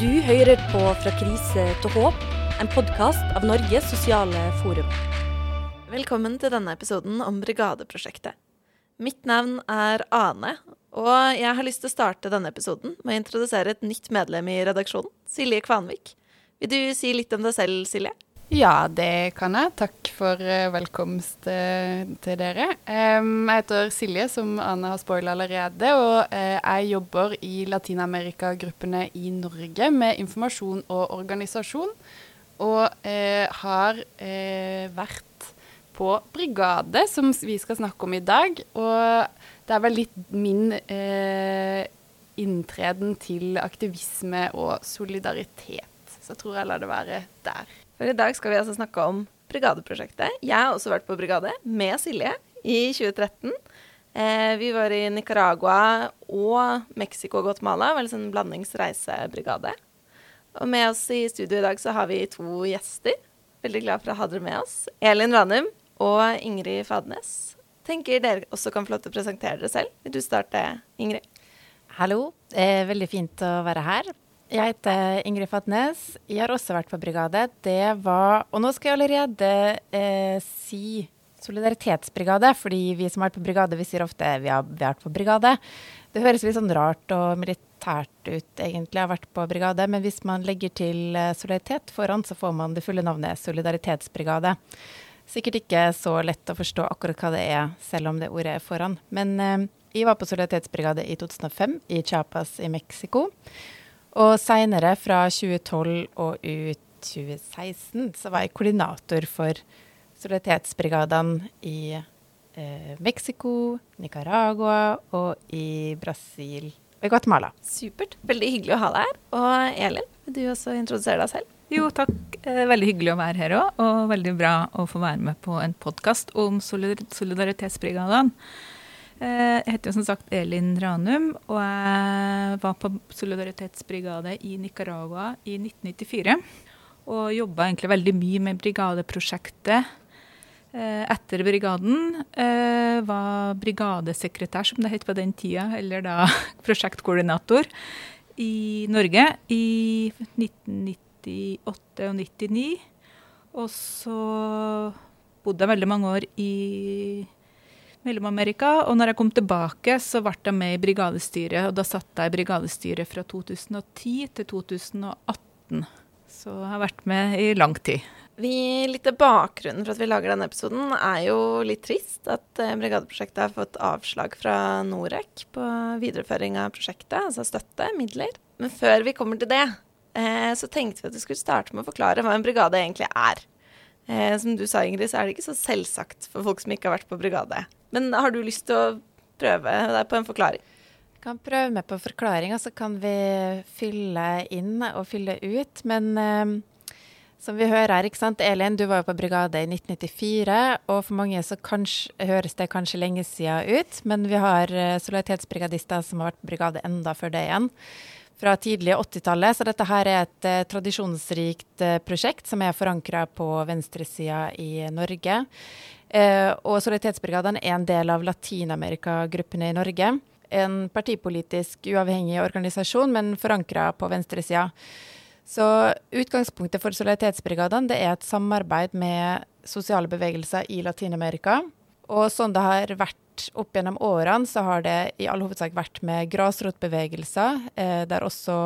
Du hører på Fra krise til håp, en podkast av Norges sosiale forum. Velkommen til denne episoden om Brigadeprosjektet. Mitt navn er Ane, og jeg har lyst til å starte denne episoden med å introdusere et nytt medlem i redaksjonen, Silje Kvanvik. Vil du si litt om deg selv, Silje? Ja, det kan jeg. Takk for uh, velkomst uh, til dere. Jeg heter Silje, som Ane har spoila allerede. Og uh, jeg jobber i Latin-Amerika-gruppene i Norge med informasjon og organisasjon. Og har vært på brigade, som vi skal snakke om i dag. Og det er vel litt min inntreden til aktivisme og solidaritet. Så jeg tror jeg lar det være der. For i dag skal vi altså snakke om Brigadeprosjektet. Jeg har også vært på brigade med Silje i 2013. Eh, vi var i Nicaragua og Mexico og Guatemala. Var en sånn blandingsreisebrigade. Og med oss i studio i dag så har vi to gjester. Veldig glad for å ha dere med oss. Elin Ranum og Ingrid Fadnes. Tenker dere også kan få lov til å presentere dere selv. Vil du starte, Ingrid? Hallo. Eh, veldig fint å være her. Jeg heter Ingrid Fatnes. Jeg har også vært på brigade. Det var Og nå skal jeg allerede eh, si solidaritetsbrigade, fordi vi som har vært på brigade, vi sier ofte vi har, vært på brigade. Det høres litt sånn rart og militært ut, egentlig, å ha vært på brigade. Men hvis man legger til eh, solidaritet foran, så får man det fulle navnet solidaritetsbrigade. Sikkert ikke så lett å forstå akkurat hva det er, selv om det ordet er foran. Men eh, jeg var på solidaritetsbrigade i 2005 i Chiapas i Mexico. Og seinere, fra 2012 og ut 2016, så var jeg koordinator for solidaritetsbrigadene i eh, Mexico, Nicaragua og i Brasil og i Guatemala. Supert. Veldig hyggelig å ha deg her. Og Elin, vil du også introdusere deg selv? Jo, takk. Eh, veldig hyggelig å være her òg, og veldig bra å få være med på en podkast om solidaritetsbrigadene. Eh, jeg heter jo som sagt Elin Ranum, og jeg var på solidaritetsbrigade i Nicaragua i 1994. Og jobba egentlig veldig mye med brigadeprosjektet eh, etter brigaden. Eh, var brigadesekretær, som det het på den tida, eller da prosjektkoordinator i Norge i 1998 og 1999. Og så bodde jeg veldig mange år i Mellom-Amerika. Og når jeg kom tilbake, så ble jeg med i brigadestyret. Og da satt jeg i brigadestyret fra 2010 til 2018. Så jeg har vært med i lang tid. Vi, litt av Bakgrunnen for at vi lager denne episoden, er jo litt trist. At eh, Brigadeprosjektet har fått avslag fra Norec på videreføring av prosjektet, altså støtte, midler. Men før vi kommer til det, eh, så tenkte vi at vi skulle starte med å forklare hva en brigade egentlig er. Eh, som du sa, Ingrid, så er det ikke så selvsagt for folk som ikke har vært på brigade. Men har du lyst til å prøve deg på en forklaring? Vi kan prøve med på forklaring, og så kan vi fylle inn og fylle ut. Men eh, som vi hører her, ikke sant? Elin, du var jo på brigade i 1994. Og for mange så kanskje, høres det kanskje lenge siden ut, men vi har eh, solidaritetsbrigadister som har vært på brigade enda før det igjen fra tidlige 80-tallet. Så dette her er et eh, tradisjonsrikt eh, prosjekt som er forankra på venstresida i Norge. Eh, og Solidaritetsbrigaden er en del av Latin-Amerika-gruppene i Norge. En partipolitisk uavhengig organisasjon, men forankra på venstresida. Så utgangspunktet for Solidaritetsbrigaden er et samarbeid med sosiale bevegelser i Latin-Amerika. Og sånn det har vært opp gjennom årene, så har det i all hovedsak vært med grasrotbevegelser. Eh, det har også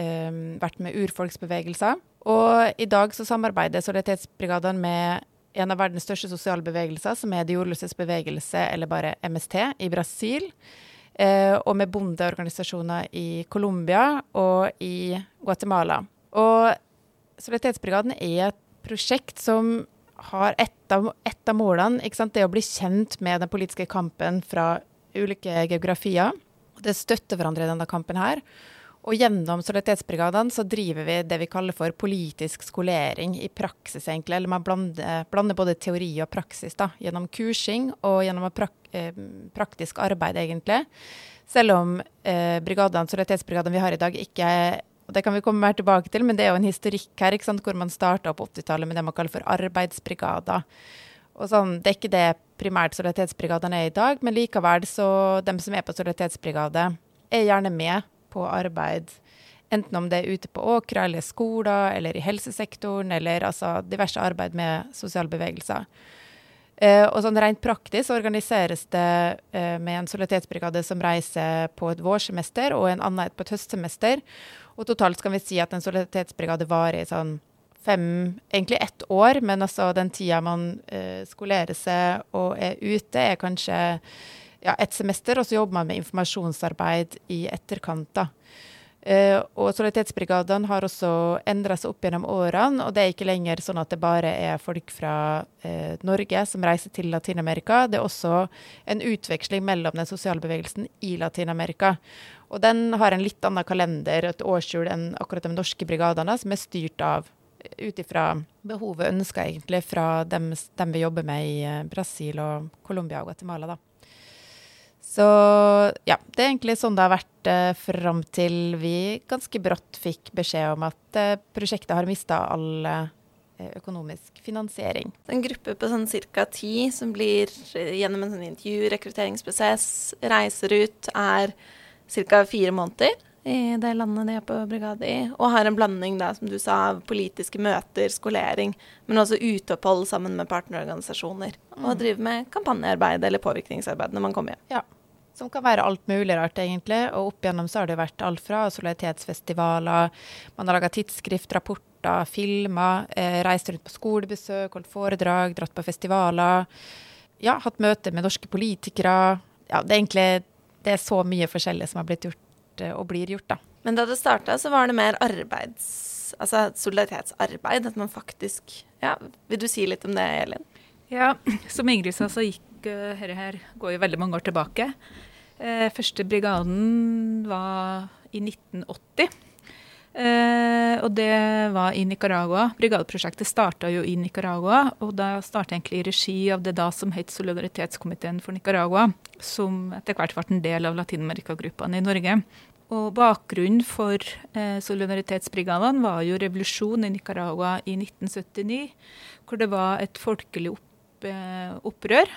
eh, vært med urfolksbevegelser. Og i dag så samarbeider Solidaritetsbrigaden med en av verdens største sosiale bevegelser, som er De jordløses bevegelse, eller bare MST, i Brasil. Eh, og med bondeorganisasjoner i Colombia og i Guatemala. Og Solidaritetsbrigaden er et prosjekt som har ett av, et av målene det er å bli kjent med den politiske kampen fra ulike geografier. Det støtter hverandre i denne kampen her. Og gjennom Solidaritetsbrigadene så driver vi det vi kaller for politisk skolering i praksis, egentlig. Eller man blander, blander både teori og praksis da, gjennom kursing og gjennom prak eh, praktisk arbeid, egentlig. Selv om eh, solidaritetsbrigadene vi har i dag, ikke er og Det kan vi komme mer tilbake til, men det er jo en historikk her ikke sant, hvor man starta på 80-tallet med det man kaller for arbeidsbrigader. Og sånn, Det er ikke det primært solidaritetsbrigadene er i dag, men likevel så de som er på solidaritetsbrigade, er gjerne med på arbeid. Enten om det er ute på åkra eller skoler eller i helsesektoren eller altså diverse arbeid med sosiale bevegelser. Eh, og sånn Rent praktisk organiseres det eh, med en solidaritetsbrigade som reiser på et vårsemester og en annen på et høstsemester. Og totalt kan vi si at en solidaritetsbrigade varer i sånn fem, egentlig ett år. Men altså den tida man eh, skolerer seg og er ute, er kanskje ja, ett semester. Og så jobber man med informasjonsarbeid i etterkant. da. Uh, og Solidaritetsbrigadene har også endra seg opp gjennom årene. og Det er ikke lenger sånn at det bare er folk fra uh, Norge som reiser til Latin-Amerika. Det er også en utveksling mellom den sosiale bevegelsen i Latin-Amerika. Og Den har en litt annen kalender, et årshjul, enn akkurat de norske brigadene, som er styrt av ut ifra behovet ønska egentlig fra dem, dem, vi jobber med i uh, Brasil og Colombia og Guatemala. da. Så ja, det er egentlig sånn det har vært eh, fram til vi ganske brått fikk beskjed om at eh, prosjektet har mista all eh, økonomisk finansiering. En gruppe på sånn ca. ti som blir eh, gjennom en sånn intervju, rekrutteringsprosess, reiser ut, er ca. fire måneder i det landet de er på brigade i, og har en blanding da, som du sa, av politiske møter, skolering, men også uteopphold sammen med partnerorganisasjoner. Og mm. driver med kampanjearbeid eller påvirkningsarbeid når man kommer hjem. Ja. Som kan være alt mulig rart, egentlig. Og opp igjennom så har det vært alt fra solidaritetsfestivaler, man har laga tidsskrift, rapporter, filmer, eh, reist rundt på skolebesøk, holdt foredrag, dratt på festivaler. Ja, hatt møter med norske politikere. Ja, det er egentlig det er så mye forskjellig som har blitt gjort Eh, og blir gjort, da. Men da det starta, så var det mer arbeids... Altså solidaritetsarbeid. At man faktisk Ja, vil du si litt om det, Elin? Ja, som Ingrid sa, så gikk uh, dette her går jo veldig mange år tilbake. Uh, første brigaden var i 1980. Uh, og det var i Nicaragua. Brigadeprosjektet starta jo i Nicaragua. Og da starta egentlig i regi av det da som het Solidaritetskomiteen for Nicaragua, som etter hvert ble en del av Latin-Amerika-gruppene i Norge. Og bakgrunnen for eh, solidaritetsbrigadene var jo revolusjonen i Nicaragua i 1979, hvor det var et folkelig opp, eh, opprør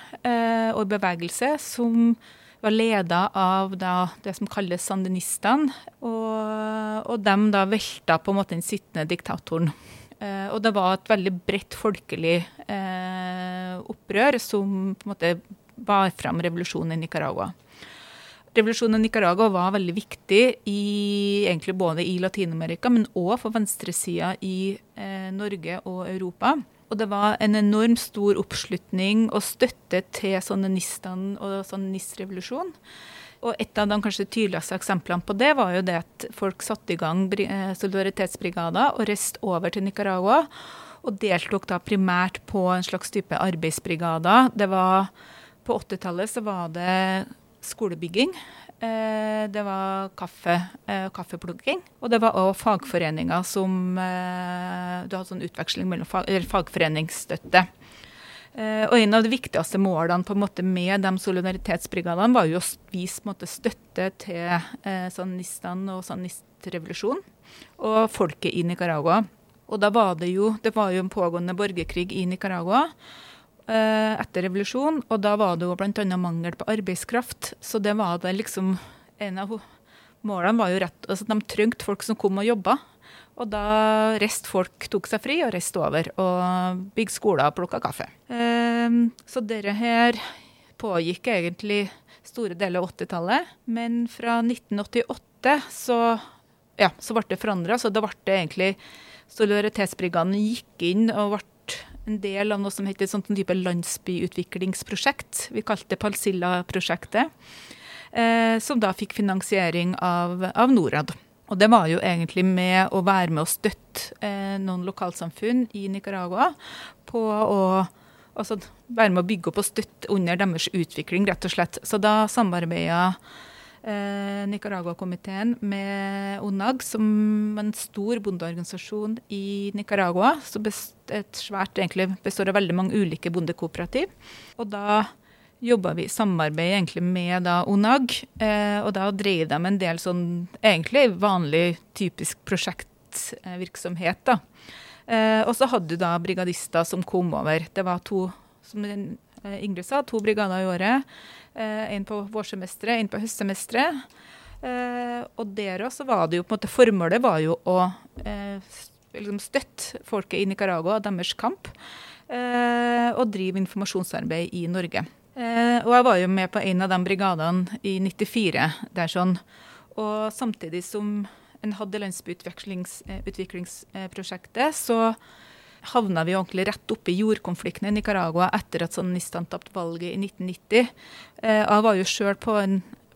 og bevegelse som var leda av da, det som kalles sandinistene. Og, og de da velta på en måte den sittende diktatoren. Eh, og det var et veldig bredt folkelig eh, opprør som på en måte bar fram revolusjonen i Nicaragua. Revolusjonen i Nicaragua var veldig viktig i, både i Latin-Amerika, men òg for venstresida i eh, Norge og Europa. Og det var en enormt stor oppslutning og støtte til sandinistene og sandinistrevolusjonen. Og et av de kanskje tydeligste eksemplene på det var jo det at folk satte i gang eh, solidaritetsbrigader og reiste over til Nicaragua. Og deltok da primært på en slags type arbeidsbrigader. På 80-tallet så var det skolebygging. Eh, det var kaffe, eh, kaffeplukking. Og det var òg fagforeninger som eh, Du hadde sånn utveksling mellom fag, fagforeningsstøtte. Og en av de viktigste målene på en måte med de solidaritetsbrigadene var jo å vise støtte til eh, sandinistene og sandinistrevolusjonen og folket i Nicaragua. Og da var det jo Det var jo en pågående borgerkrig i Nicaragua. Eh, etter revolusjonen. Og da var det jo bl.a. mangel på arbeidskraft. Så det var det liksom En av målene var jo rett altså De trengte folk som kom og jobba. Og da reiste folk, tok seg fri og reiste over og bygde skoler og plukka kaffe. Um, så dette her pågikk egentlig store deler av 80-tallet. Men fra 1988 så, ja, så ble det forandra. Så da ble det egentlig Solidaritetsbrigaden gikk inn og ble en del av noe som heter et sånt type landsbyutviklingsprosjekt. Vi kalte det Palsilla-prosjektet. Eh, som da fikk finansiering av, av, Norad. Og det var jo egentlig med å være med å støtte eh, noen lokalsamfunn i Nicaragua på å altså, være med å bygge opp og støtte under deres utvikling, rett og slett. Så da samarbeida eh, Nicaragua-komiteen med ONAG, som en stor bondeorganisasjon i Nicaragua. som et svært, egentlig består av veldig mange ulike bondekooperativ. Og da jobba vi i samarbeid egentlig med da ONAG, eh, og da drev de en del sånn egentlig vanlig, typisk prosjektvirksomhet. da. Eh, og så hadde du da brigadister som kom over. Det var to, som Ingrid sa, to brigader i året. Eh, en på vårsemesteret, en på høstsemesteret. Eh, og der også var det jo på en måte Formålet var jo å eh, liksom støtte folket i Nicaragua og deres kamp, eh, og drive informasjonsarbeid i Norge. Eh, og jeg var jo med på en av de brigadene i 94. der sånn, Og samtidig som en hadde landsbyutviklingsprosjektet, så havna vi ordentlig rett oppe i jordkonflikten i Nicaragua etter at sandinistene tapte valget i 1990. Eh, jeg var jo sjøl på,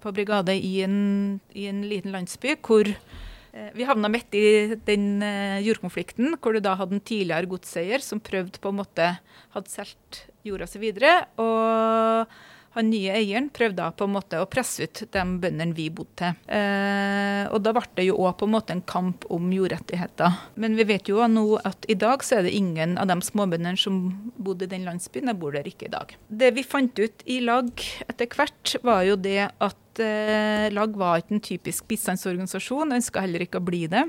på, brigade i en, i en, liten landsby hvor eh, vi havna midt i den eh, jordkonflikten, hvor du da hadde en tidligere godseier som prøvde på en måte hadde solgt jorda si videre. og han nye eieren prøvde på en måte å presse ut de bøndene vi bodde til. Eh, og da ble det jo òg på en måte en kamp om jordrettigheter. Men vi vet jo nå at i dag så er det ingen av de småbøndene som bodde i den landsbyen, de bor der ikke i dag. Det vi fant ut i lag etter hvert, var jo det at eh, LAG var ikke en typisk bistandsorganisasjon, ønska heller ikke å bli det.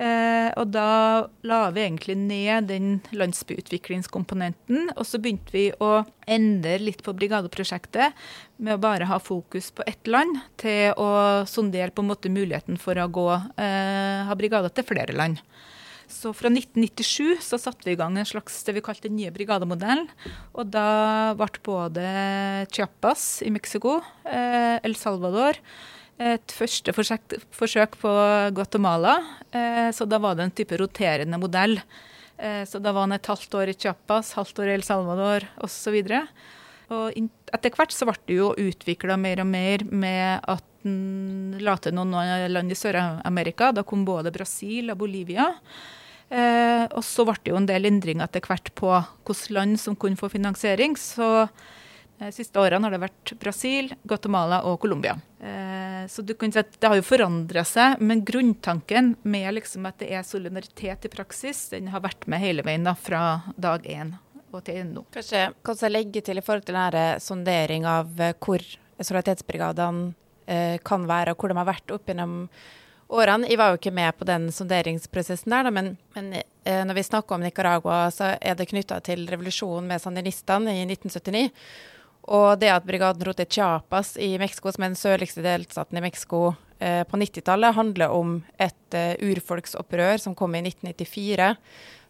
Eh, og da la vi egentlig ned den landsbyutviklingskomponenten, og så begynte vi å endre litt på brigadeprosjektet med å bare ha fokus på ett land, til å sondere på en måte muligheten for å gå, eh, ha brigader til flere land. Så fra 1997 så satte vi i gang en slags det vi kalte den nye brigademodellen. Og da ble både Chiapas i Mexico, eh, El Salvador et første forsøk, forsøk på Guatemala. Eh, så da var det en type roterende modell. Eh, så da var han et halvt år i Chiapas, halvt år i El Salvador osv. Og etter hvert så ble det jo utvikla mer og mer med at en la til noen land i Sør-Amerika. Da kom både Brasil og Bolivia. Eh, og så ble det jo en del endringer etter hvert på hvilke land som kunne få finansiering. Så de eh, siste årene har det vært Brasil, Guatemala og Colombia. Eh, så du kan si at det har jo forandra seg, men grunntanken med liksom at det er solidaritet i praksis, den har vært med hele veien da, fra dag én og til nå. Kanskje kan jeg legge til i forhold til denne sondering av eh, hvor solidaritetsbrigadene eh, kan være, og hvor de har vært opp gjennom årene. Jeg var jo ikke med på den sonderingsprosessen der, da, men, men eh, når vi snakker om Nicaragua, så er det knytta til revolusjonen med sandinistene i 1979. Og det at brigaden Rote Chiapas i Mexico, som er den sørligste delstaten i Mexico eh, på 90-tallet, handler om et eh, urfolksopprør som kom i 1994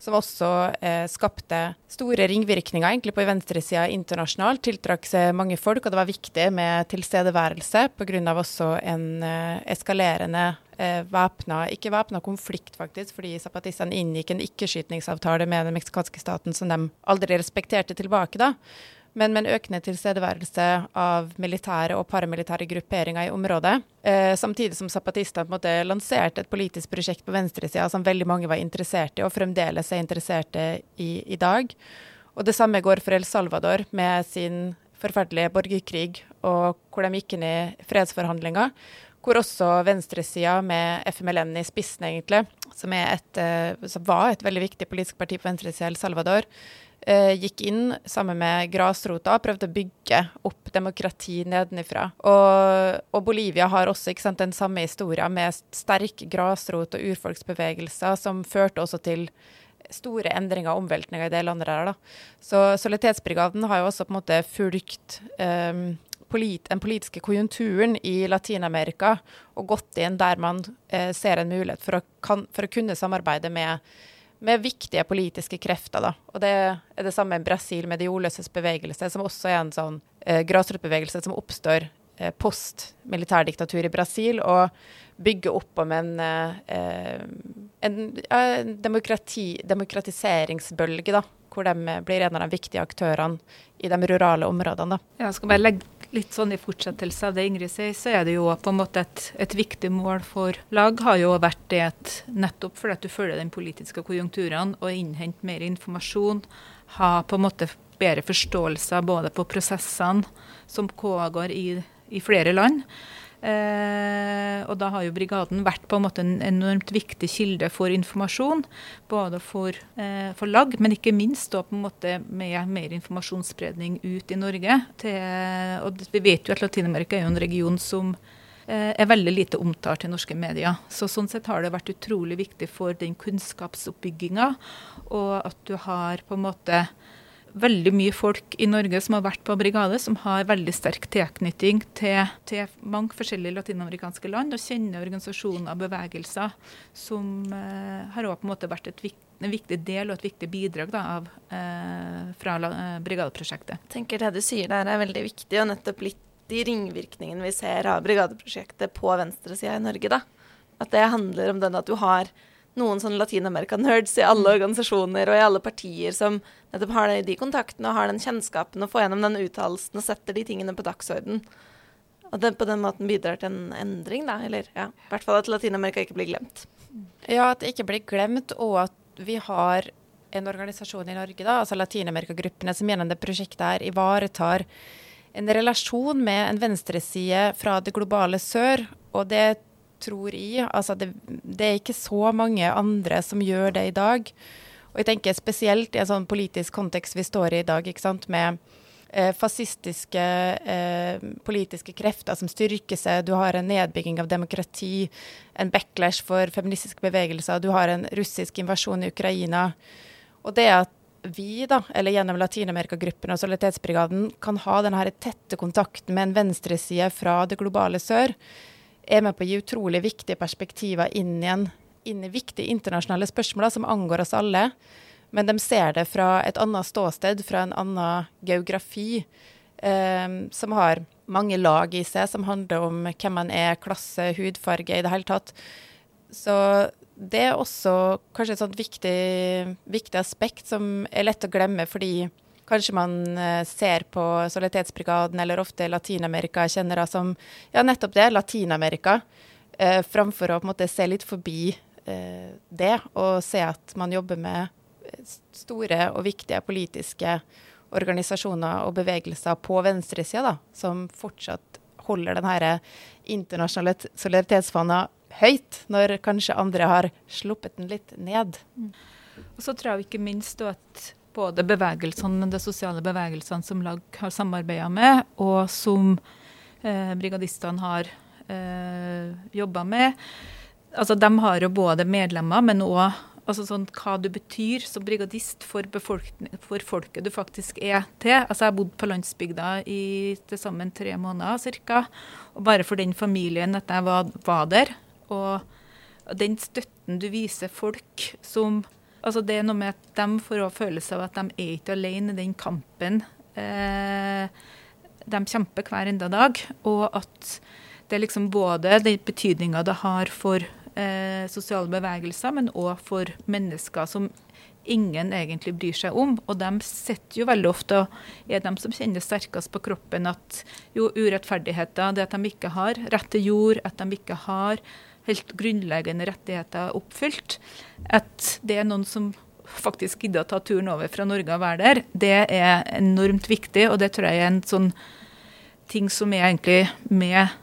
som også eh, skapte store ringvirkninger egentlig på venstresida internasjonalt. Tiltrakk seg mange folk, og det var viktig med tilstedeværelse pga. også en eh, eskalerende eh, væpna, ikke væpna konflikt, faktisk, fordi zapatistene inngikk en ikke-skytningsavtale med den meksikanske staten som de aldri respekterte tilbake. da men med en økende tilstedeværelse av militære og paramilitære grupperinger i området. Eh, samtidig som zapatistene lanserte et politisk prosjekt på venstresida som veldig mange var interessert i, og fremdeles er interesserte i i dag. Og det samme går for El Salvador med sin forferdelige borgerkrig, og hvor de gikk inn i fredsforhandlinger. Hvor også venstresida, med FMLN i spissen, egentlig, som, et, eh, som var et veldig viktig politisk parti på venstresida i El Salvador, eh, gikk inn sammen med grasrota og prøvde å bygge opp demokrati nedenifra. Og, og Bolivia har også sant, den samme historien med sterk grasrot og urfolksbevegelser, som førte også til store endringer og omveltninger i det landet der. Da. Så Solidaritetsbrigaden har jo også på en måte fulgt um, polit, den politiske konjunkturen i Latin-Amerika og gått inn der man eh, ser en mulighet for å, kan, for å kunne samarbeide med med viktige politiske krefter. Da. Og det er det samme i Brasil med de ordløses bevegelse, som også er en sånn eh, grasrotbevegelse som oppstår eh, post militærdiktatur i Brasil, og bygger opp om en, eh, en, en demokrati, demokratiseringsbølge, da, hvor de blir en av de viktige aktørene i de rurale områdene. Da. Jeg skal bare legge litt sånn i fortsettelse av det Ingrid sier, så er det jo på en måte et, et viktig mål for lag har jo vært det at nettopp fordi at du følger den politiske konjunkturene og innhenter mer informasjon, ha på en måte bedre forståelse både på prosessene som pågår i, i flere land, Eh, og da har jo brigaden vært på en måte en enormt viktig kilde for informasjon. Både for, eh, for lag, men ikke minst på en måte med mer informasjonsspredning ut i Norge. Til, og vi vet jo at Latin-Amerika er jo en region som eh, er veldig lite omtalt i norske medier. Så sånn sett har det vært utrolig viktig for den kunnskapsoppbygginga, og at du har på en måte veldig mye folk i Norge som har vært på brigade, som har veldig sterk tilknytning til, til mange forskjellige latinamerikanske land, og kjenner organisasjoner og bevegelser som eh, har også på en måte vært vik en viktig del og et viktig bidrag da, av, eh, fra eh, brigadeprosjektet. Jeg tenker Det du sier der er veldig viktig, og nettopp litt de ringvirkningene vi ser av brigadeprosjektet på venstresida i Norge. da. At det handler om den at du har noen sånne Latin-America-nerds i alle mm. organisasjoner og i alle partier som nettopp har de kontaktene og har den kjennskapen og får gjennom den uttalelsen og setter de tingene på dagsorden. Og det på den måten bidrar til en endring, da. Eller ja, i hvert fall at Latin-Amerika ikke blir glemt. Ja, at det ikke blir glemt, og at vi har en organisasjon i Norge, da, altså Latin-Amerika-gruppene, som gjennom det prosjektet her ivaretar en relasjon med en venstreside fra det globale sør. Og det tror i. Altså det, det, er ikke så mange andre som gjør det i dag. Og jeg tenker spesielt i en sånn politisk kontekst vi står i i dag, ikke sant, med eh, fascistiske eh, politiske krefter som styrker seg. Du har en nedbygging av demokrati, en backlash for feministiske bevegelser. Du har en russisk invasjon i Ukraina. Og det at vi, da, eller gjennom Latin-Amerika-gruppen og Solidaritetsbrigaden, kan ha denne tette kontakten med en venstreside fra det globale sør, er med på å gi utrolig viktige perspektiver inn i, inn i viktige internasjonale spørsmål som angår oss alle. Men de ser det fra et annet ståsted, fra en annen geografi, eh, som har mange lag i seg, som handler om hvem man er, klasse, hudfarge, i det hele tatt. Så det er også kanskje et sånt viktig, viktig aspekt som er lett å glemme, fordi Kanskje man eh, ser på Solidaritetsbrigaden eller ofte Latin-Amerika-kjennere som ja, nettopp det, Latin-Amerika, eh, framfor å på en måte se litt forbi eh, det og se at man jobber med eh, store og viktige politiske organisasjoner og bevegelser på venstresida, som fortsatt holder denne internasjonale solidaritetsfana høyt, når kanskje andre har sluppet den litt ned. Mm. Og så tror jeg ikke minst at både bevegelsene, de sosiale bevegelsene som lag har samarbeida med, og som eh, brigadistene har eh, jobba med. Altså, de har jo både medlemmer, men òg altså sånn, hva du betyr som brigadist for, for, folket du faktisk er til. Altså, jeg har bodd på landsbygda i til sammen tre måneder ca. Og bare for den familien at jeg var, var der. Og den støtten du viser folk som Altså det er noe med at de får også følelse av at de er ikke alene i den kampen. Eh, de kjemper hver enda dag. Og at det er liksom både den betydninga det har for eh, sosiale bevegelser, men òg for mennesker som ingen egentlig bryr seg om. Og de sitter jo veldig ofte og er de som kjenner sterkest på kroppen at jo, urettferdigheter, det at de ikke har rett til jord, at de ikke har helt grunnleggende rettigheter oppfylt. At det er noen som faktisk gidder å ta turen over fra Norge og være der, det er enormt viktig. Og det tror jeg er en sånn ting som er egentlig med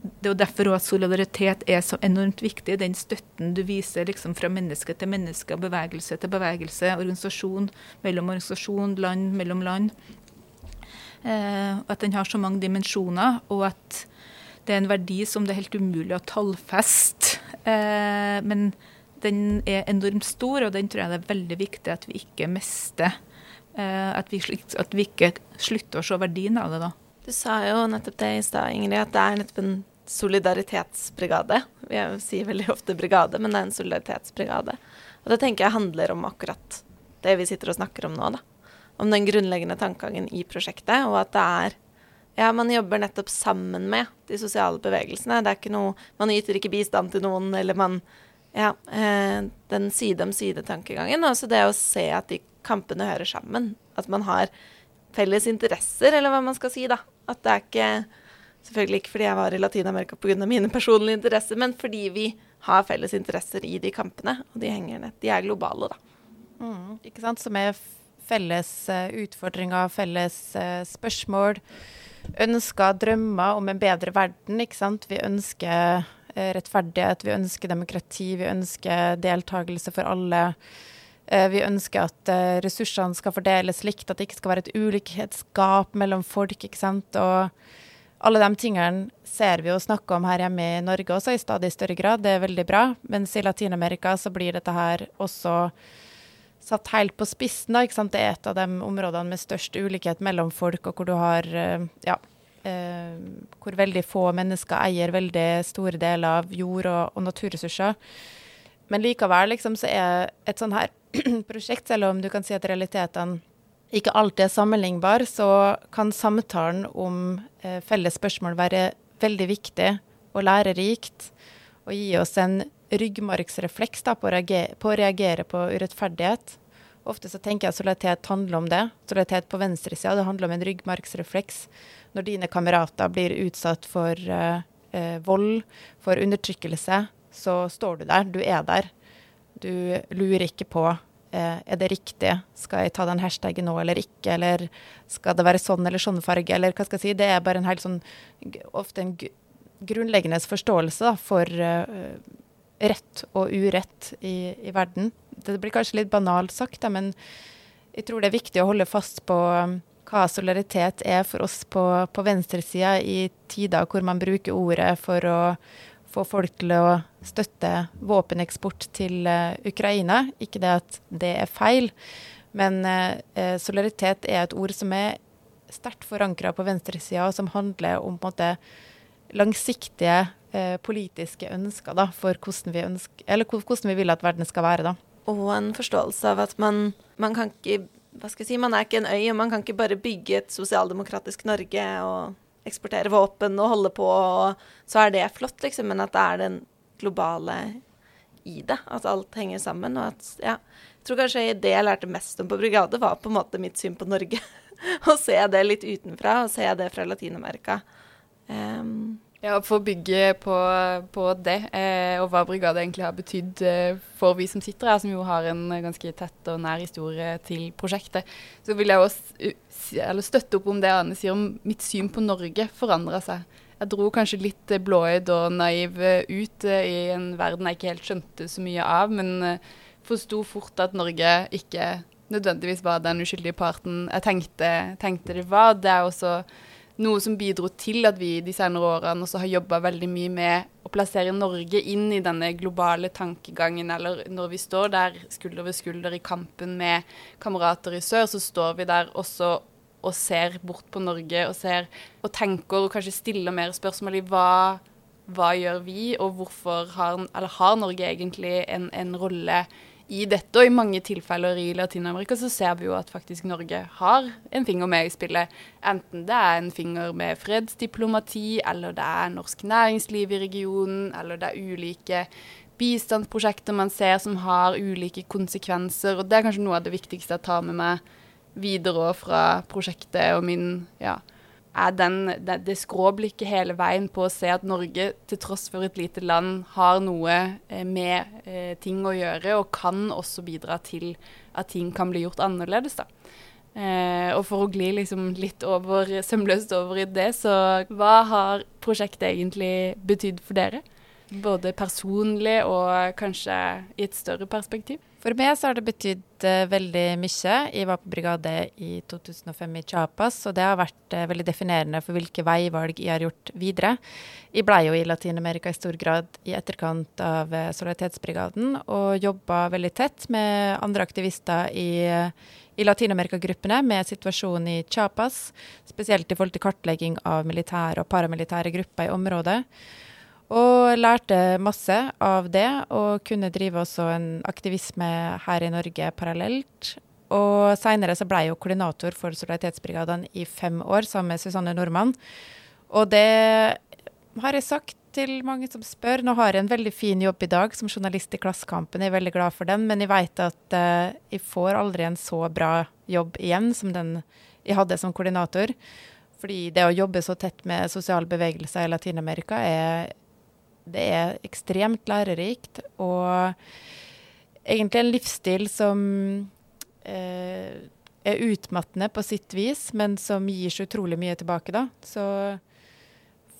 det er derfor at solidaritet er så enormt viktig. Den støtten du viser liksom fra menneske til menneske, bevegelse til bevegelse, organisasjon mellom organisasjon, land mellom land. Eh, at den har så mange dimensjoner, og at det er en verdi som det er helt umulig å tallfeste. Eh, men den er enormt stor, og den tror jeg det er veldig viktig at vi ikke mister. Eh, at, vi, at, vi, ikke slutter å se verdien av det da. Du sa jo nettopp det i stad, Ingrid, at det er nettopp en solidaritetsbrigade. Vi sier veldig ofte brigade, men det er en solidaritetsbrigade. Og det tenker jeg handler om akkurat det vi sitter og snakker om nå, da. Om den grunnleggende tankegangen i prosjektet, og at det er ja, man jobber nettopp sammen med de sosiale bevegelsene. Det er ikke noe Man yter ikke bistand til noen, eller man Ja, eh, den side om side-tankegangen. Altså det å se at de kampene hører sammen. At man har felles interesser, eller hva man skal si, da. At det er ikke Selvfølgelig ikke fordi jeg var i Latin-Amerika pga. mine personlige interesser, men fordi vi har felles interesser i de kampene, og de henger ned. De er globale, da. Mm, ikke sant. Som er felles uh, utfordringer, felles uh, spørsmål ønsker drømmer om en bedre verden. ikke sant? Vi ønsker eh, rettferdighet, vi ønsker demokrati, vi ønsker deltakelse for alle. Eh, vi ønsker at eh, ressursene skal fordeles likt, at det ikke skal være et ulikhetsgap mellom folk. ikke sant? Og alle de tingene ser vi jo snakke om her hjemme i Norge også i stadig større grad. Det er veldig bra. Mens i Latin-Amerika så blir dette her også satt helt på spissen. Da? Det er et av de områdene med størst ulikhet mellom folk, og hvor du har eh, ja, eh, hvor veldig få mennesker eier veldig store deler av jord og, og naturressurser. Men likevel liksom, så er et sånn her prosjekt, selv om du kan si at realitetene ikke alltid er sammenlignbar, så kan samtalen om eh, felles spørsmål være veldig viktig og lærerikt. Og gi oss en ryggmargsrefleks på, å reagere, på, å reagere på urettferdighet. Ofte så tenker jeg at solidaritet handler om det. Solidaritet på venstresida, det handler om en ryggmargsrefleks. Når dine kamerater blir utsatt for eh, vold, for undertrykkelse, så står du der. Du er der. Du lurer ikke på eh, er det riktig, skal jeg ta den hashtagen nå eller ikke, eller skal det være sånn eller sånn farge, eller hva skal jeg si. Det er bare en helt sånn ofte en grunnleggende forståelse da, for uh, rett og urett i, i, verden. Det blir kanskje litt banalt sagt, men jeg tror det er viktig å holde fast på um, hva solidaritet er for oss på, på venstresida i tider hvor man bruker ordet for å få folk til å støtte våpeneksport til uh, Ukraina. Ikke det at det er feil, men uh, solidaritet er et ord som er sterkt forankra på venstresida, og som handler om på en måte langsiktige uh, politiske ønsker da, for hvordan vi, ønsker, eller hvordan vi vil at verden skal være. da. Og en forståelse av at man, man kan ikke hva skal jeg si, Man er ikke en øy, og man kan ikke bare bygge et sosialdemokratisk Norge og eksportere våpen og holde på, og så er det flott, liksom. Men at det er den globale i det. At alt henger sammen. Og at, ja. Jeg tror kanskje det jeg lærte mest om på brigade, var på en måte mitt syn på Norge. Å se det litt utenfra, og se det fra Latin-Amerika. Um, ja, For å bygge på, på det, eh, og hva brigade egentlig har betydd eh, for vi som sitter her, som jo har en ganske tett og nær historie til prosjektet, så vil jeg også støtte opp om det Ane sier om mitt syn på Norge forandra seg. Jeg dro kanskje litt blåøyd og naiv ut eh, i en verden jeg ikke helt skjønte så mye av, men eh, forsto fort at Norge ikke nødvendigvis var den uskyldige parten jeg tenkte, tenkte det var. Det er også noe som bidro til at vi de senere årene også har jobba veldig mye med å plassere Norge inn i denne globale tankegangen. Eller når vi står der skulder ved skulder i kampen med kamerater i sør, så står vi der også og ser bort på Norge og ser og tenker og kanskje stiller mer spørsmål i hva, hva gjør vi, og hvorfor har, har Norge egentlig en, en rolle i dette, og i mange tilfeller i Latin-Amerika, så ser vi jo at faktisk Norge har en finger med i spillet. Enten det er en finger med fredsdiplomati, eller det er norsk næringsliv i regionen, eller det er ulike bistandsprosjekter man ser som har ulike konsekvenser. Og det er kanskje noe av det viktigste jeg tar med meg videre fra prosjektet og min ja, er den, det, det skråblikket hele veien på å se at Norge, til tross for et lite land, har noe eh, med eh, ting å gjøre, og kan også bidra til at ting kan bli gjort annerledes. da. Eh, og for å gli liksom litt over, sømløst over i det, så hva har prosjektet egentlig betydd for dere? Både personlig og kanskje i et større perspektiv? For meg så har det betydd uh, veldig mye. Jeg var på brigade i 2005 i Chiapas, og det har vært uh, veldig definerende for hvilke veivalg jeg har gjort videre. Jeg ble jo i Latin-Amerika i stor grad i etterkant av uh, Solidaritetsbrigaden, og jobba veldig tett med andre aktivister i, i Latin-Amerika-gruppene med situasjonen i Chiapas, spesielt i forhold til kartlegging av militære og paramilitære grupper i området. Og lærte masse av det, og kunne drive også en aktivisme her i Norge parallelt. Og seinere så ble jeg jo koordinator for Solidaritetsbrigadene i fem år sammen med Susanne Nordmann. Og det har jeg sagt til mange som spør. Nå har jeg en veldig fin jobb i dag som journalist i Klassekampen, jeg er veldig glad for den, men jeg vet at uh, jeg får aldri en så bra jobb igjen som den jeg hadde som koordinator. Fordi det å jobbe så tett med sosial bevegelse i Latin-Amerika er det er ekstremt lærerikt og egentlig en livsstil som eh, er utmattende på sitt vis, men som gir så utrolig mye tilbake, da. Så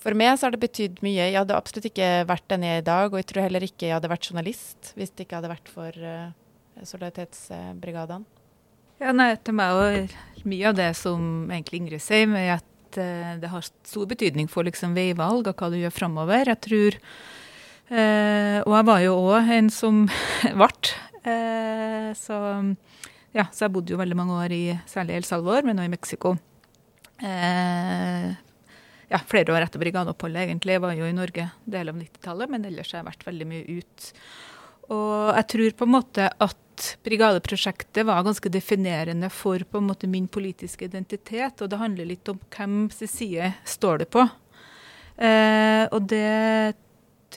for meg så har det betydd mye. Jeg hadde absolutt ikke vært den jeg er i dag, og jeg tror heller ikke jeg hadde vært journalist hvis det ikke hadde vært for uh, Solidaritetsbrigadene. Ja, nei, til meg og mye av det som egentlig Ingrid sier, med at Eh, det har stor betydning for liksom veivalg og hva du gjør framover. Jeg tror Uh, Og jeg var jo òg en som ble Uh, så, ja, så jeg bodde jo veldig mange år i særlig El Salvador, men også i Mexico. Uh, ja, flere år etter brigadeoppholdet, egentlig. Jeg var jo i Norge del av 90-tallet, men ellers har jeg vært veldig mye ut. Og jeg tror på en måte at brigadeprosjektet var ganske definerende for på en måte min politiske identitet. Og det handler litt om hvem sin side står det på. Eh, og det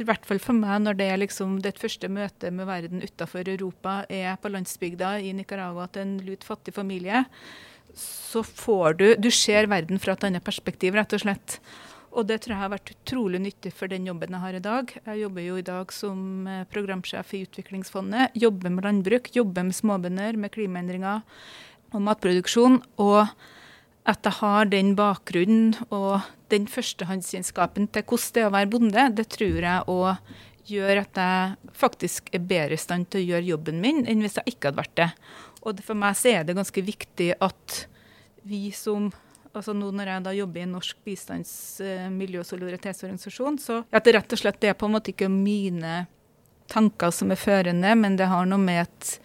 i hvert fall for meg, når det er liksom det første møtet med verden utenfor Europa er på landsbygda i Nicaragua til en lut fattig familie, så får du Du ser verden fra et annet perspektiv, rett og slett. Og det tror jeg har vært utrolig nyttig for den jobben jeg har i dag. Jeg jobber jo i dag som eh, programsjef i Utviklingsfondet. Jobber med landbruk, jobber med småbønder, med klimaendringer og matproduksjon. Og at jeg har den bakgrunnen og den førstehåndskjennskapen til hvordan det er å være bonde, det tror jeg òg gjør at jeg faktisk er bedre i stand til å gjøre jobben min enn hvis jeg ikke hadde vært det. Og for meg så er det ganske viktig at vi som altså nå når jeg da jobber i norsk bistands-, miljø- og solidaritetsorganisasjon, så at det rett og slett er på en måte ikke mine tanker som er førende, men det har noe med at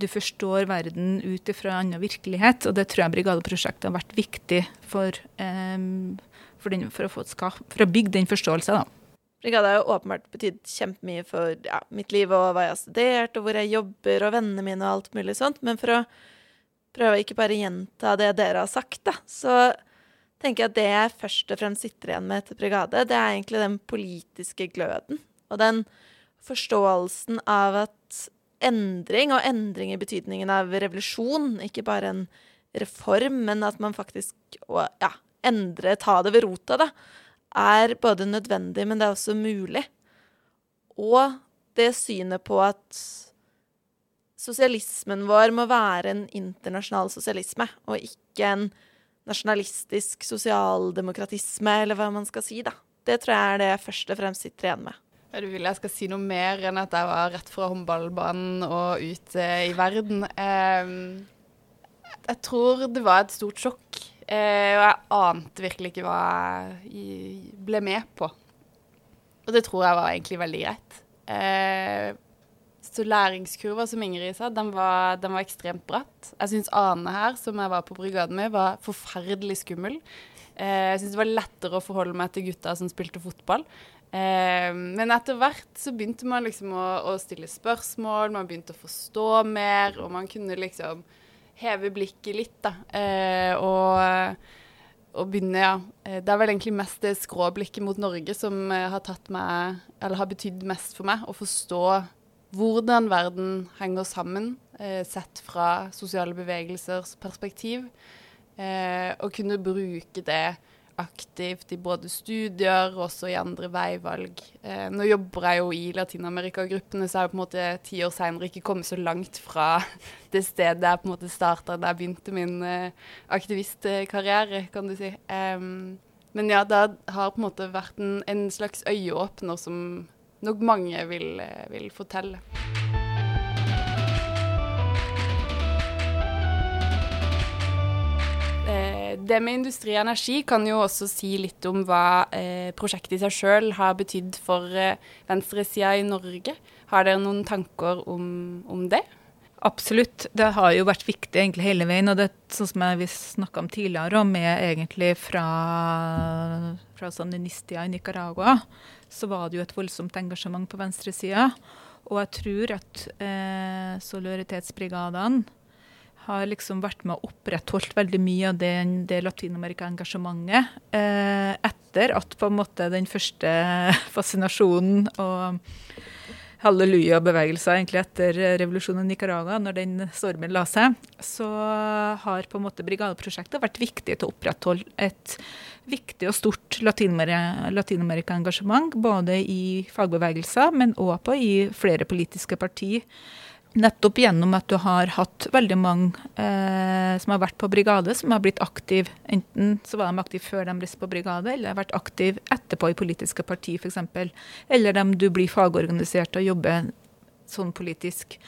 du forstår verden ut ifra en annen virkelighet. Og det tror jeg Brigadeprosjektet har vært viktig for, um, for, den, for, å, ska, for, å bygge den forståelsen. da. Brigade har jo åpenbart betydd kjempemye for ja, mitt liv og hva jeg har studert, og hvor jeg jobber, og vennene mine og alt mulig sånt. Men for å prøve å ikke bare gjenta det dere har sagt, da, så tenker jeg at det jeg først og fremst sitter igjen med etter Brigade, det er egentlig den politiske gløden. Og den forståelsen av at endring, og endring i betydningen av revolusjon, ikke bare en reform, men at man faktisk å ja, endre, ta det ved rota, da, er både nødvendig, men det er også mulig. Og det synet på at sosialismen vår må være en internasjonal sosialisme, og ikke en nasjonalistisk sosialdemokratisme, eller hva man skal si, da. Det tror jeg er det jeg først og fremst sitter igjen med. Du vil jeg skal si noe mer enn at jeg var rett fra håndballbanen og ut eh, i verden. Eh, jeg tror det var et stort sjokk, eh, og jeg ante virkelig ikke hva jeg ble med på. Og det tror jeg var egentlig veldig greit. Eh, så læringskurva som Ingrid sa, den var, den var ekstremt bratt. Jeg syns Ane her, som jeg var på brigaden med, var forferdelig skummel. Eh, jeg syns det var lettere å forholde meg til gutta som spilte fotball. Eh, men etter hvert så begynte man liksom å, å, stille spørsmål, man begynte å forstå mer, og man kunne liksom heve blikket litt, da. Eh, og, og begynne, ja. Eh, det er vel egentlig mest det skråblikket mot Norge som eh, har tatt meg, eller har betydd mest for meg. Å forstå hvordan verden henger sammen, eh, sett fra sosiale bevegelsers perspektiv. Eh, og kunne bruke det aktivt i både studier og også i andre veivalg. Eh, nå jobber jeg jo i Latin-Amerika-gruppene, så jeg jeg på en måte ti år seinere ikke kommet så langt fra det stedet jeg på en måte starta da jeg begynte min eh, aktivistkarriere, kan du si. Men ja, det har på en måte vært en, en slags øyeåpner som nok mange vil, eh, vil fortelle. det med industri og energi kan jo også si litt om hva eh, prosjektet i seg sjøl har betydd for eh, venstresida i Norge. Har dere noen tanker om, om, det? Absolutt. Det har jo vært viktig egentlig hele veien. Og det sånn som vi snakka om tidligere, om er egentlig fra, fra sandinistia i Nicaragua, så var det jo et voldsomt engasjement på venstresida. Og jeg tror at eh, solidaritetsbrigadene har liksom vært med og opprettholdt veldig mye av det, det Latin-Amerika-engasjementet eh, etter at på en måte den første fascinasjonen og halleluja-bevegelser egentlig etter revolusjonen i Nicaragua, når den stormen la seg, så har på en måte brigadeprosjektet vært viktig til å opprettholde et viktig og stort Latin-Amerika-engasjement, både i fagbevegelser, men òg i flere politiske partier Nettopp gjennom at du har hatt veldig mange eh, som har vært på brigade, som har blitt aktive. Enten så var de aktive før de ble på brigade, eller har vært aktive etterpå i politiske partier f.eks. Eller dem du blir fagorganisert og jobber sånn politisk.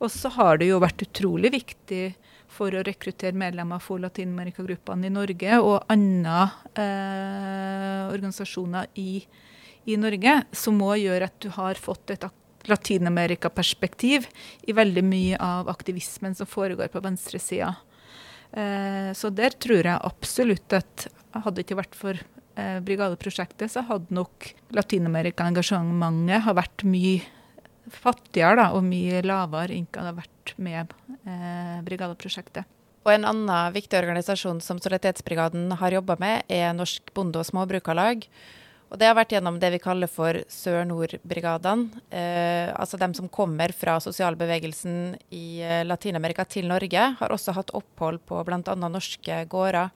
Og så har det jo vært utrolig viktig for å rekruttere medlemmer for Latin-Amerika-gruppene i Norge og andre eh, organisasjoner i, i Norge, som òg gjør at du har fått et Latin-Amerika-perspektiv i veldig mye av aktivismen som foregår på venstresida. Eh, så der tror jeg absolutt at hadde det ikke vært for eh, brigadeprosjektet, så hadde nok Latin-Amerika-engasjementet vært mye fattigere da, og mye lavere enn det hadde vært med eh, brigadeprosjektet. Og en annen viktig organisasjon som Solidaritetsbrigaden har jobba med, er Norsk Bonde- og Småbrukarlag. Og det har vært gjennom det vi kaller for Sør-Nord-brigadene. Eh, altså dem som kommer fra sosialbevegelsen i eh, Latin-Amerika til Norge, har også hatt opphold på bl.a. norske gårder.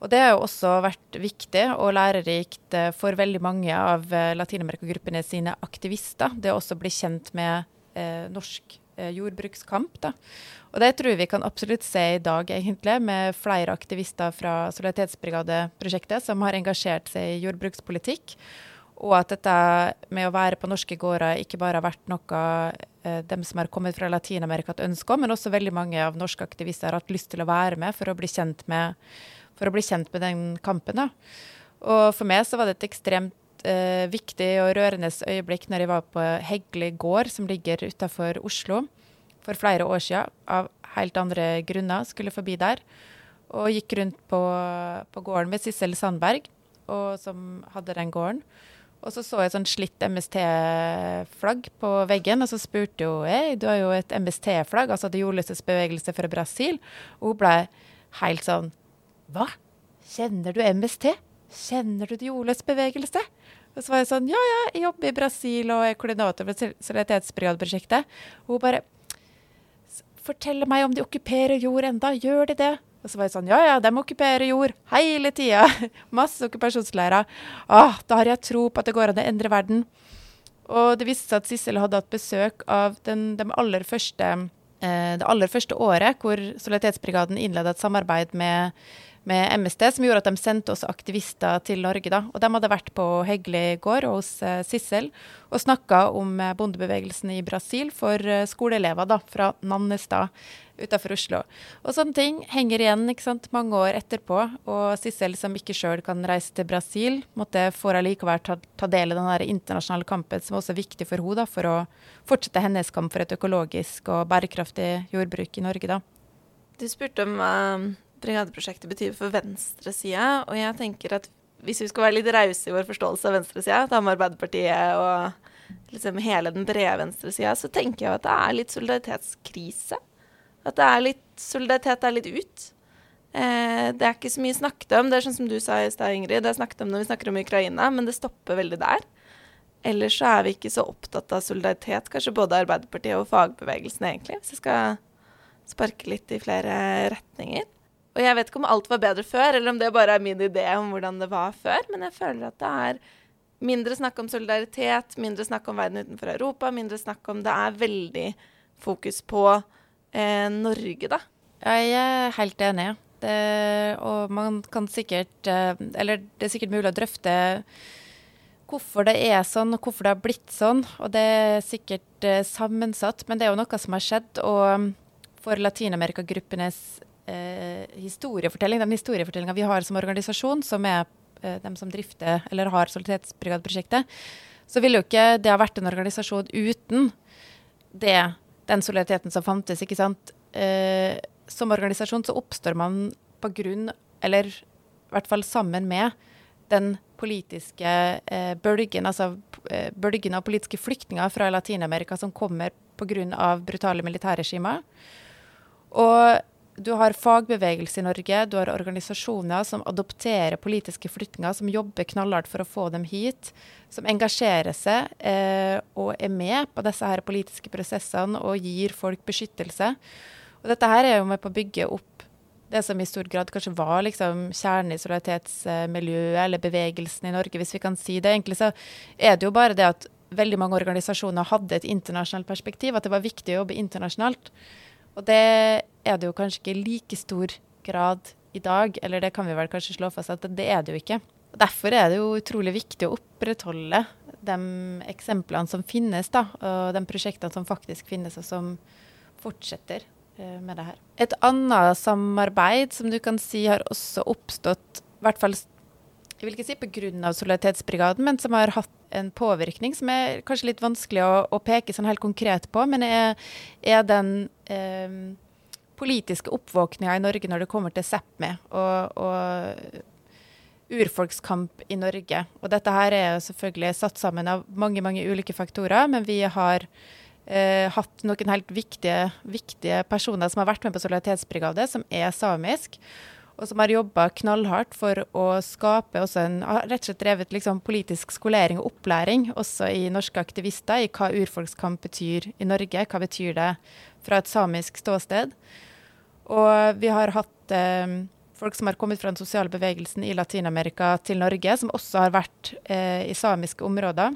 Og det har jo også vært viktig og lærerikt eh, for veldig mange av Latin-Amerika-gruppene sine aktivister. Det å også bli kjent med eh, norsk jordbrukskamp. Da. Og det tror vi kan absolutt se i dag, egentlig, med flere aktivister fra Solidaritetsbrigadeprosjektet som har engasjert seg i jordbrukspolitikk. Og at dette med å være på norske gårder ikke bare har vært noe eh, dem som har kommet fra Latin-Amerika har ønske om, men også veldig mange av norske aktivister har hatt lyst til å være med for å bli kjent med, å bli kjent med den kampen. Da. Og for meg så var det et ekstremt eh, viktig og rørende øyeblikk når jeg var på Hegli gård, som ligger utafor Oslo for flere år siden av helt andre grunner skulle forbi der. Og gikk rundt på, på gården ved Sissel Sandberg, og, som hadde den gården. Og så så jeg et sånn slitt MST-flagg på veggen, og så spurte hun hei, du har jo et MST-flagg, altså det jordløses bevegelse fra Brasil. Og hun ble helt sånn Hva? Kjenner du MST? Kjenner du det jordløs bevegelse? Og så var jeg sånn Ja, ja, jeg jobber i Brasil og er koordinator for Solidaritetsbrigadeprosjektet. Og hun bare Fortell meg om de okkuperer jord enda, gjør de det? Og så var jeg sånn, ja ja, de okkuperer jord hele tida. Masse okkupasjonsleirer. Ah, da har jeg tro på at det går an å endre verden. Og det viste seg at Sissel hadde hatt besøk av den, de aller første, eh, det aller første året hvor Solidaritetsbrigaden innleda et samarbeid med med MST, som gjorde at de sendte oss aktivister til Norge. da. Og De hadde vært på Hegli gård hos eh, Sissel og snakka om eh, bondebevegelsen i Brasil for eh, skoleelever da, fra Nannestad utenfor Oslo. Og sånne ting henger igjen ikke sant, mange år etterpå. Og Sissel, som ikke sjøl kan reise til Brasil, måtte får allikevel ta, ta, del i den internasjonale kampen, som også er viktig for henne for å fortsette hennes kamp for et økologisk og bærekraftig jordbruk i Norge. da. Du spurte om brigadeprosjektet betyr for venstresida. Og jeg tenker at hvis vi skal være litt rause i vår forståelse av venstresida, da med Arbeiderpartiet og liksom hele den brede venstresida, så tenker jeg at det er litt solidaritetskrise. At det er litt solidaritet er litt ut. Eh, det er ikke så mye snakket om. Det er sånn som du sa i stad, Ingrid. Det er snakket om når vi snakker om Ukraina, men det stopper veldig der. Ellers så er vi ikke så opptatt av solidaritet, kanskje både Arbeiderpartiet og fagbevegelsen, egentlig. Hvis jeg skal sparke litt i flere retninger. Og jeg vet ikke om alt var bedre før, eller om det bare er min idé om hvordan det var før, men jeg føler at det er mindre snakk om solidaritet, mindre snakk om verden utenfor Europa, mindre snakk om Det er veldig fokus på eh, Norge, da. Jeg er helt enig. Det, og man kan sikkert eh, Eller det er sikkert mulig å drøfte hvorfor det er sånn, og hvorfor det har blitt sånn. Og det er sikkert eh, sammensatt, men det er jo noe som har skjedd. Og for Latin-Amerika-gruppenes eh, historiefortelling, den historiefortellinga vi har som organisasjon, som er eh, dem som drifter eller har Solidaritetsbrigadeprosjektet, så ville jo ikke det ha vært en organisasjon uten det, den solidariteten som fantes. ikke sant? Eh, som organisasjon så oppstår man på grunn, eller i hvert fall sammen med, den politiske eh, bølgen, altså eh, bølgen av politiske flyktninger fra Latin-Amerika som kommer pga. brutale militærregimer. Og du har fagbevegelse i Norge, du har organisasjoner som adopterer politiske flyktninger, som jobber knallhardt for å få dem hit, som engasjerer seg eh, og er med på disse her politiske prosessene og gir folk beskyttelse. Og dette her er jo med på å bygge opp det som i stor grad kanskje var liksom kjernen i solidaritetsmiljøet eller bevegelsen i Norge, hvis vi kan si det. Egentlig så er det jo bare det at veldig mange organisasjoner hadde et internasjonalt perspektiv, at det var viktig å jobbe internasjonalt. Og det er det jo kanskje ikke i like stor grad i dag, eller det kan vi vel kanskje slå fast at det er det jo ikke. Derfor er det jo utrolig viktig å opprettholde de eksemplene som finnes, da, og de prosjektene som faktisk finnes, og som fortsetter eh, med det her. Et annet samarbeid som du kan si har også oppstått, i hvert fall jeg vil ikke si pga. Solidaritetsbrigaden, men som har hatt en påvirkning som er kanskje litt vanskelig å, å peke sånn helt konkret på. Men er, er den eh, politiske oppvåkninga i Norge når det kommer til Sápmi og, og urfolkskamp i Norge. Og dette her er selvfølgelig satt sammen av mange mange ulike faktorer, men vi har eh, hatt noen helt viktige, viktige personer som har vært med på Solidaritetsbrigade, som er samisk og som har jobba knallhardt for å skape også en rett og slett drevet liksom politisk skolering og opplæring også i norske aktivister i hva urfolkskamp betyr i Norge. Hva betyr det fra et samisk ståsted? Og vi har hatt eh, folk som har kommet fra den sosiale bevegelsen i Latin-Amerika til Norge, som også har vært eh, i samiske områder.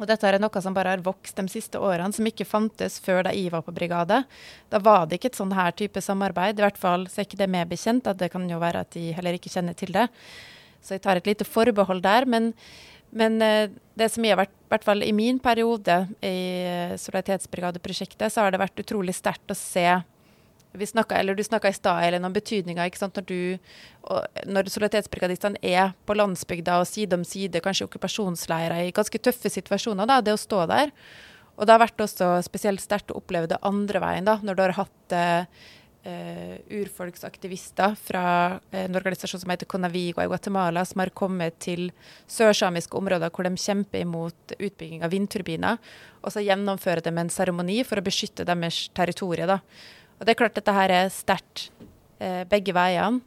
Og dette er noe som bare har vokst de siste årene, som ikke fantes før da jeg var på brigade. Da var det ikke et sånn her type samarbeid. I hvert fall så er ikke det meg bekjent, at det kan jo være at de heller ikke kjenner til det. Så jeg tar et lite forbehold der. Men, men eh, det som jeg har vært, i hvert fall i min periode i Solidaritetsbrigadeprosjektet, så har det vært utrolig sterkt å se snakket, eller Du snakka i stad om betydninga når, du, når solidaritetsbrigadistene er på landsbygda og side om side, kanskje okkupasjonsleirer i ganske tøffe situasjoner. Da, det å stå der. Og det har vært også spesielt sterkt å oppleve det andre veien, da, når du har hatt uh, urfolksaktivister fra en organisasjon som heter Conavigo i Guatemala, som har kommet til sørsamiske områder hvor de kjemper imot utbygging av vindturbiner. Og så gjennomfører de en seremoni for å beskytte deres territorium. Og det er klart dette her er sterkt eh, begge veiene.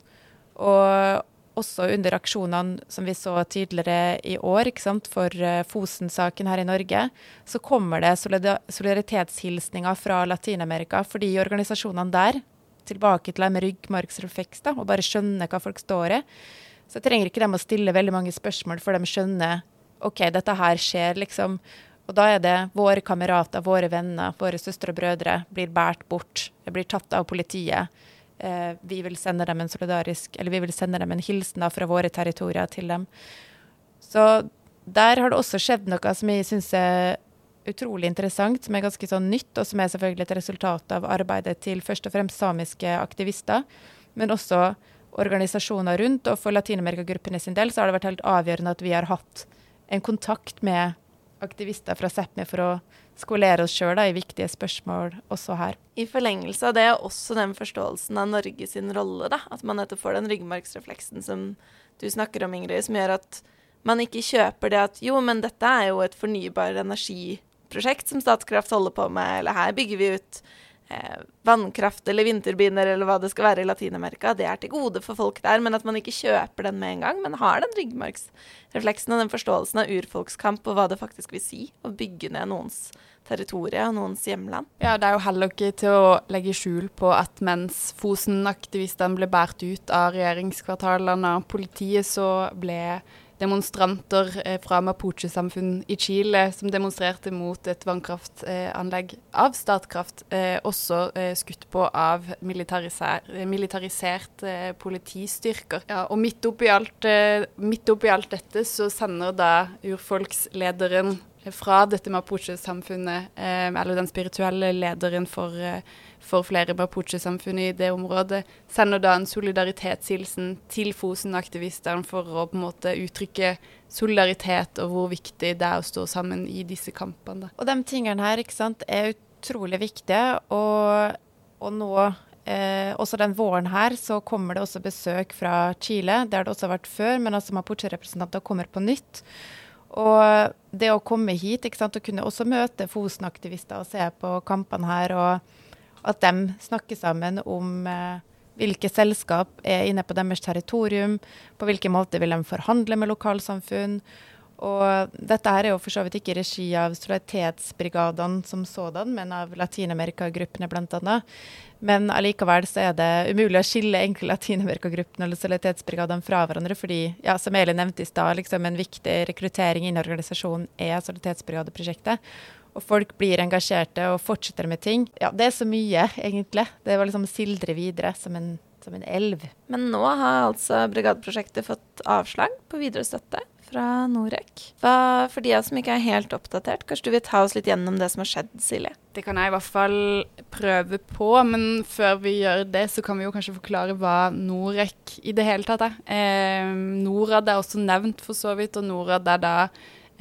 Og også under aksjonene som vi så tidligere i år sant, for eh, Fosen-saken her i Norge, så kommer det solidaritetshilsninger fra Latin-Amerika. Fordi organisasjonene der, tilbake til det med ryggmargsrefleks og bare skjønner hva folk står i, så trenger ikke de å stille veldig mange spørsmål, for de skjønner OK, dette her skjer, liksom. Og da er det våre kamerater, våre venner, våre søstre og brødre blir båret bort, blir tatt av politiet. Eh, vi vil sende dem en solidarisk, eller vi vil sende dem en hilsen fra våre territorier til dem. Så der har det også skjedd noe som jeg syns er utrolig interessant, som er ganske sånn nytt, og som er selvfølgelig et resultat av arbeidet til først og fremst samiske aktivister, men også organisasjoner rundt. Og for Latin-Amerika-gruppene sin del så har det vært helt avgjørende at vi har hatt en kontakt med aktivister fra Sápmi for å skolere oss sjøl i viktige spørsmål også her. I forlengelse av det er også den forståelsen av Norge sin rolle, da. At man nettopp får den ryggmargsrefleksen som du snakker om, Ingrid, som gjør at man ikke kjøper det at jo, men dette er jo et fornybar energiprosjekt som Statkraft holder på med, eller her bygger vi ut vannkraft eller vindturbiner eller hva det skal være i Latin-Amerika. Det er til gode for folk der, men at man ikke kjøper den med en gang, men har den ryggmargsrefleksen og den forståelsen av urfolkskamp og hva det faktisk vil si å bygge ned noens territorium og noens hjemland. Ja, det er jo heller ikke til å legge skjul på at mens Fosen-aktivistene ble båret ut av regjeringskvartalene av politiet, så ble demonstranter eh, fra Mapuche-samfunn i Chile som demonstrerte mot et vannkraftanlegg av Statkraft, eh, også eh, skutt på av militarisert politistyrker. Ja, og midt oppi, alt, midt oppi alt dette så sender da urfolkslederen fra dette Mapuche-samfunnet, eller den spirituelle lederen for for flere Mapuche-samfunn i det området, sender da en solidaritetshilsen til Fosen-aktivistene for å på en måte uttrykke solidaritet og hvor viktig det er å stå sammen i disse kampene. Og de tingene her ikke sant, er utrolig viktige. Og, og nå, eh, også den våren her, så kommer det også besøk fra Chile. Det har det også vært før, men altså Mapuche-representanter kommer på nytt. Og det å komme hit ikke sant, og kunne også møte Fosen-aktivister og se på kampene her og at de snakker sammen om eh, hvilke selskap er inne på deres territorium, på hvilken måte vil de forhandle med lokalsamfunn. Og dette her er jo for så vidt ikke i regi av solidaritetsbrigadene som sådan, men av Latin-Amerika-gruppene bl.a. Men allikevel så er det umulig å skille enkle Latin-Amerika-gruppene eller solidaritetsbrigadene fra hverandre, fordi, ja, som Eli nevnte i stad, liksom en viktig rekruttering innen organisasjonen er solidaritetsbrigadeprosjektet og folk blir engasjerte og fortsetter med ting. Ja, det er så mye, egentlig. Det var liksom sildre videre som en, som en elv. Men nå har altså Brigadeprosjektet fått avslag på videre støtte fra Norec. Hva, for de som ikke er helt oppdatert, kanskje du vil ta oss litt gjennom det som har skjedd, Silje? Det kan jeg i hvert fall prøve på. Men før vi gjør det, så kan vi jo kanskje forklare hva Norec i det hele tatt er. Eh, Norad er også nevnt, for så vidt, og Norad er da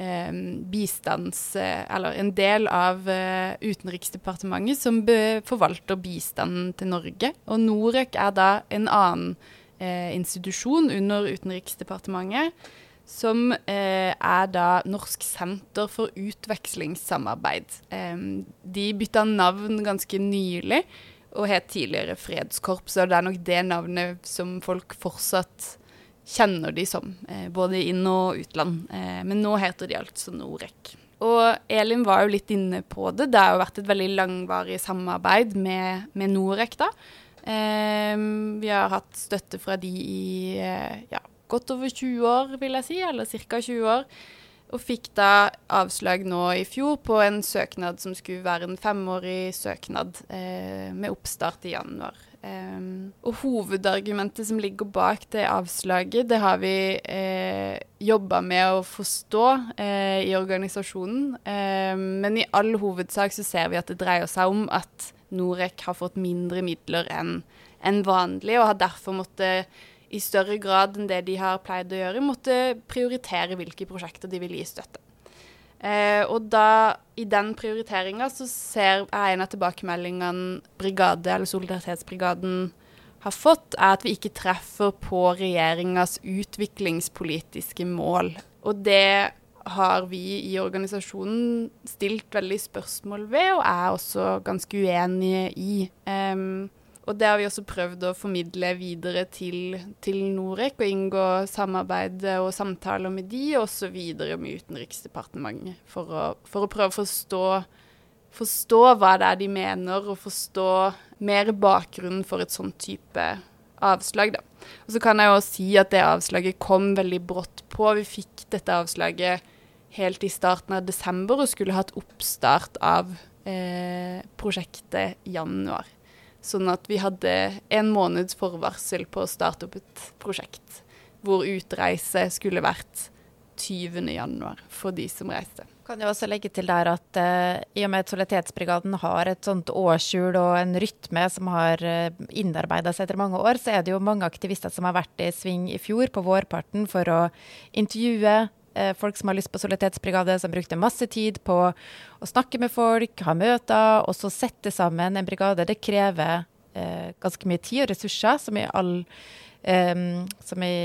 eh, bistands... Eller en del av eh, Utenriksdepartementet som forvalter bistanden til Norge. Og Norec er da en annen eh, institusjon under Utenriksdepartementet som eh, er da Norsk senter for utvekslingssamarbeid. Eh, de bytta navn ganske nylig og het tidligere Fredskorps, og det er nok det navnet som folk fortsatt kjenner de som, eh, både inn- og utland. Eh, men nå heter de altså Norec. Og Elin var jo litt inne på det. Det har jo vært et veldig langvarig samarbeid med, med Norec, da. Vi har hatt støtte fra de i eh, ja, godt over 20 år, vil jeg si, eller ca. 20 år. Og fikk da avslag nå i fjor på en søknad som skulle være en femårig søknad eh, med oppstart i januar. Um, og hovedargumentet som ligger bak det avslaget, det har vi eh, jobba med å forstå eh, i organisasjonen. Eh, men i all hovedsak så ser vi at det dreier seg om at Norec har fått mindre midler enn en vanlig, og har derfor måttet i større grad enn det de har pleid å gjøre, måtte prioritere hvilke prosjekter de vil gi støtte. Eh, og da, i den prioriteringa, så ser jeg en av tilbakemeldingene brigade, eller Solidaritetsbrigaden har fått, er at vi ikke treffer på regjeringas utviklingspolitiske mål. Og det har vi i organisasjonen stilt veldig spørsmål ved, og er også ganske uenige i. Um, og det har vi også prøvd å formidle videre til, til Norec, og inngå samarbeid og samtaler med de, og også videre med Utenriksdepartementet, for å, for å prøve å forstå, forstå, hva det er de mener, og forstå mer bakgrunnen for et sånn type avslag. Da. Og så kan jeg jo si at det avslaget kom veldig brått på. Vi fikk dette avslaget helt i starten av desember og skulle hatt oppstart av eh, prosjektet januar. Sånn at vi hadde en måneds forvarsel på å starte opp et prosjekt hvor utreise skulle vært 20.1 for de som reiste. Kan jeg også legge til der at uh, i og med at Solidaritetsbrigaden har et sånt årshjul og en rytme som har uh, eh, innarbeida seg etter mange år, så er det jo mange aktivister som har vært i sving i fjor på vårparten for å intervjue folk som har lyst på solidaritetsbrigade, som brukte masse tid på å snakke med folk, ha møter, og så sette sammen en brigade. Det krever eh, ganske mye tid og ressurser, som i all eh, Som i,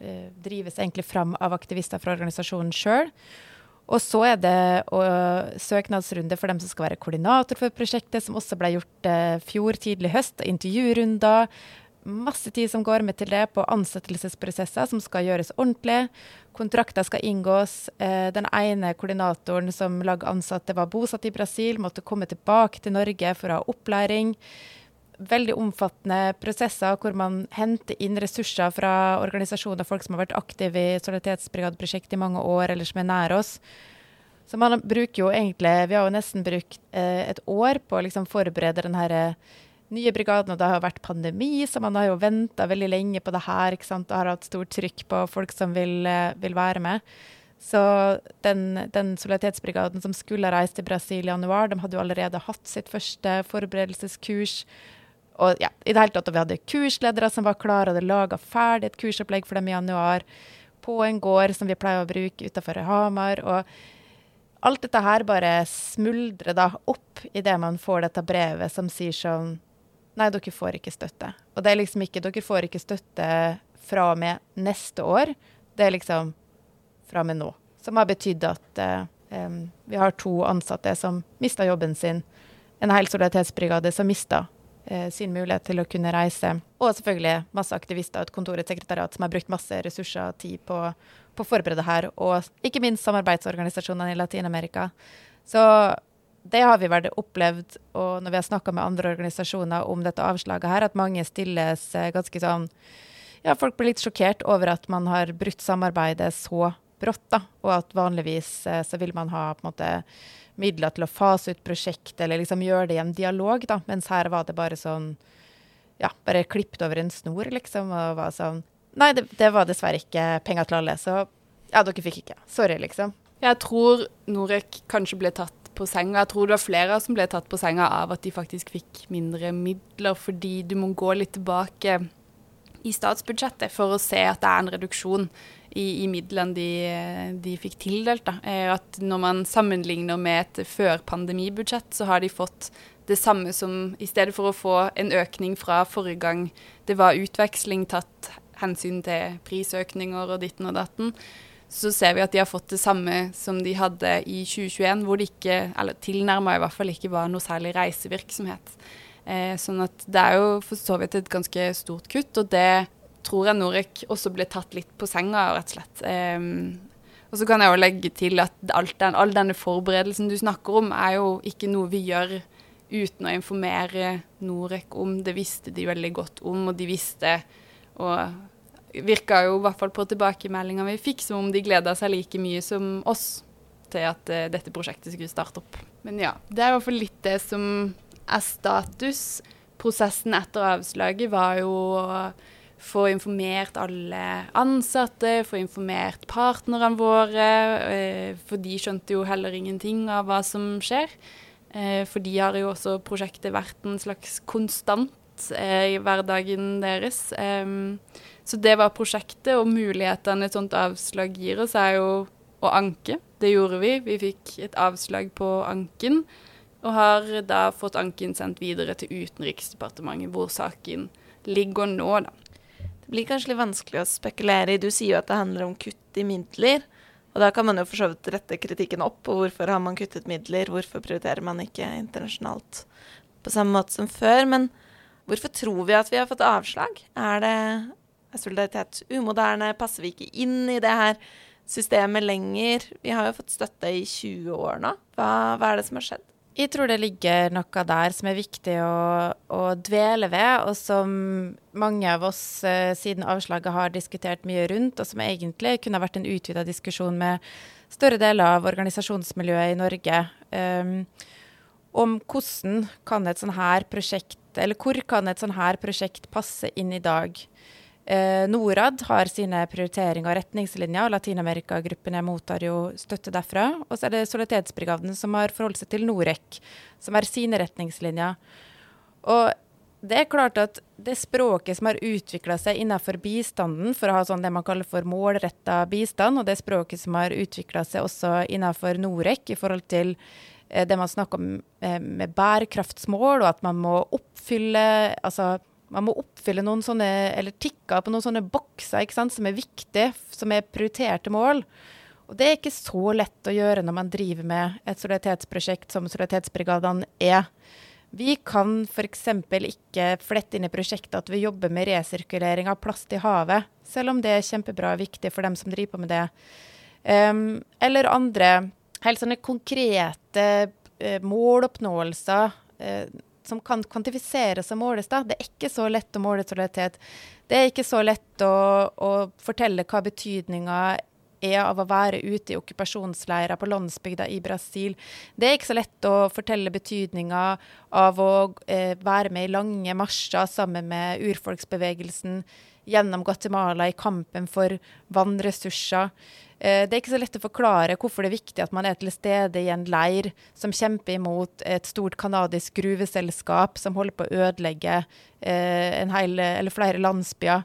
eh, drives egentlig fram av aktivister fra organisasjonen sjøl. Og så er det og, søknadsrunde for dem som skal være koordinator for prosjektet, som også ble gjort eh, fjor tidlig høst. Intervjurunder masse tid som går med til det på ansettelsesprosesser som skal gjøres ordentlig. Kontrakter skal inngås. Eh, den ene koordinatoren som lag ansatte var bosatt i Brasil, måtte komme tilbake til Norge for å ha opplæring. Veldig omfattende prosesser hvor man henter inn ressurser fra organisasjoner, folk som har vært aktive i solidaritetsbrigadeprosjekt i mange år, eller som er nær oss. Så man bruker jo egentlig Vi har jo nesten brukt eh, et år på å liksom forberede den herre nye brigaden, og det har vært pandemi, så man har jo venta veldig lenge på det her. ikke sant, og har hatt stort trykk på folk som vil, eh, vil være med. Så den, den, solidaritetsbrigaden som skulle reise til Brasil i januar, de hadde jo allerede hatt sitt første forberedelseskurs. Og ja, i det hele tatt, og vi hadde kursledere som var klare, og hadde laga ferdig et kursopplegg for dem i januar på en gård som vi pleier å bruke utenfor Hamar. og alt dette her bare smuldrer da opp idet man får dette brevet som sier sånn Nei, dere får ikke støtte. Og det er liksom ikke Dere får ikke støtte fra og med neste år. Det er liksom fra og med nå. Som har betydd at uh, vi har to ansatte som mista jobben sin. En hel solidaritetsbrigade som mista uh, sin mulighet til å kunne reise. Og selvfølgelig masse aktivister og et kontor, et sekretariat, som har brukt masse ressurser og tid på, på å forberede her. Og ikke minst samarbeidsorganisasjonene i Latin-Amerika. Så det har vi vel opplevd, og når vi har snakka med andre organisasjoner om dette avslaget her, at mange stilles ganske sånn Ja, folk blir litt sjokkert over at man har brutt samarbeidet så brått, da. Og at vanligvis eh, så vil man ha på en måte midler til å fase ut prosjekt, eller liksom gjøre det i en dialog, da. Mens her var det bare sånn Ja, bare klippet over en snor, liksom, og var sånn Nei, det, det var dessverre ikke penger til alle, så ja, dere fikk ikke. Sorry, liksom. Jeg tror Norek kanskje ble tatt på senga. Jeg tror det var flere som ble tatt på senga av at de faktisk fikk mindre midler, fordi du må gå litt tilbake i statsbudsjettet for å se at det er en reduksjon i, i midlene de, de, fikk tildelt. Da. Eh, at når man sammenligner med et før-pandemibudsjett, så har de fått det samme som I stedet for å få en økning fra forrige gang det var utveksling tatt hensyn til prisøkninger og ditten og datten, så ser vi at de har fått det samme som de hadde i 2021, hvor det ikke, eller tilnærma i hvert fall ikke var noe særlig reisevirksomhet. Eh, sånn at det er jo for så vidt et ganske stort kutt, og det tror jeg Norek også ble tatt litt på senga, rett og slett. Eh, og så kan jeg jo legge til at den, all denne forberedelsen du snakker om, er jo ikke noe vi gjør uten å informere Norek om. Det visste de veldig godt om, og de visste og virka jo i hvert fall på tilbakemeldinga vi fikk, som om de gleda seg like mye som oss til at uh, dette prosjektet skulle starte opp. Men ja, det er i hvert fall litt det som er status. Prosessen etter avslaget var jo å få informert alle ansatte, få informert partnerne våre. Uh, for de skjønte jo heller ingenting av hva som skjer. Uh, for de har jo også prosjektet vært en slags konstant i hverdagen deres. Um, så det var prosjektet, og mulighetene et sånt avslag gir oss, er jo å anke. Det gjorde vi. Vi fikk et avslag på anken, og har da fått anken sendt videre til Utenriksdepartementet, hvor saken ligger nå, da. Det blir kanskje litt vanskelig å spekulere i. Du sier jo at det handler om kutt i midler. Og da kan man jo for så vidt rette kritikken opp og hvorfor har man kuttet midler, hvorfor prioriterer man ikke internasjonalt på samme måte som før. Men hvorfor tror vi at vi har fått avslag? Er det er solidaritet umoderne? Passer vi ikke inn i det her systemet lenger? Vi har jo fått støtte i 20 år nå. Hva, hva er det som har skjedd? Jeg tror det ligger noe der som er viktig å, å dvele ved, og som mange av oss eh, siden avslaget har diskutert mye rundt, og som egentlig kunne vært en utvida diskusjon med større deler av organisasjonsmiljøet i Norge. Um, om hvordan kan et sånn her prosjekt, eller hvor kan et sånn her prosjekt passe inn i dag? Eh, Norad har sine prioriteringer og retningslinjer. Latin-Amerika-gruppene mottar jo støtte derfra. Og så er det Solidaritetsbrigaden som har forholdt seg til Norec, som er sine retningslinjer. Og det er klart at det språket som har utvikla seg innenfor bistanden, for å ha sånn det man kaller for målretta bistand, og det språket som har utvikla seg også innenfor Norec i forhold til eh, det man snakker om eh, med bærekraftsmål, og at man må oppfylle altså man må oppfylle noen sånne, eller tikke på noen sånne bokser ikke sant, som er viktige, som er prioriterte mål. Og det er ikke så lett å gjøre når man driver med et solidaritetsprosjekt som Solidaritetsbrigadene er. Vi kan f.eks. ikke flette inn i prosjektet at vi jobber med resirkulering av plast i havet, selv om det er kjempebra og viktig for dem som driver på med det. Um, eller andre helt sånne konkrete uh, måloppnåelser. Uh, som kan kvantifiseres og måles. Da. Det er ikke så lett å måle solidaritet. Det er ikke så lett å, å fortelle hva betydninga er av å være ute i okkupasjonsleirer på landsbygda i Brasil. Det er ikke så lett å fortelle betydninga av å eh, være med i lange marsjer sammen med urfolksbevegelsen gjennom Guatemala i kampen for vannressurser. Eh, det er ikke så lett å forklare hvorfor det er viktig at man er til stede i en leir som kjemper imot et stort canadisk gruveselskap som holder på å ødelegge eh, hel, flere landsbyer.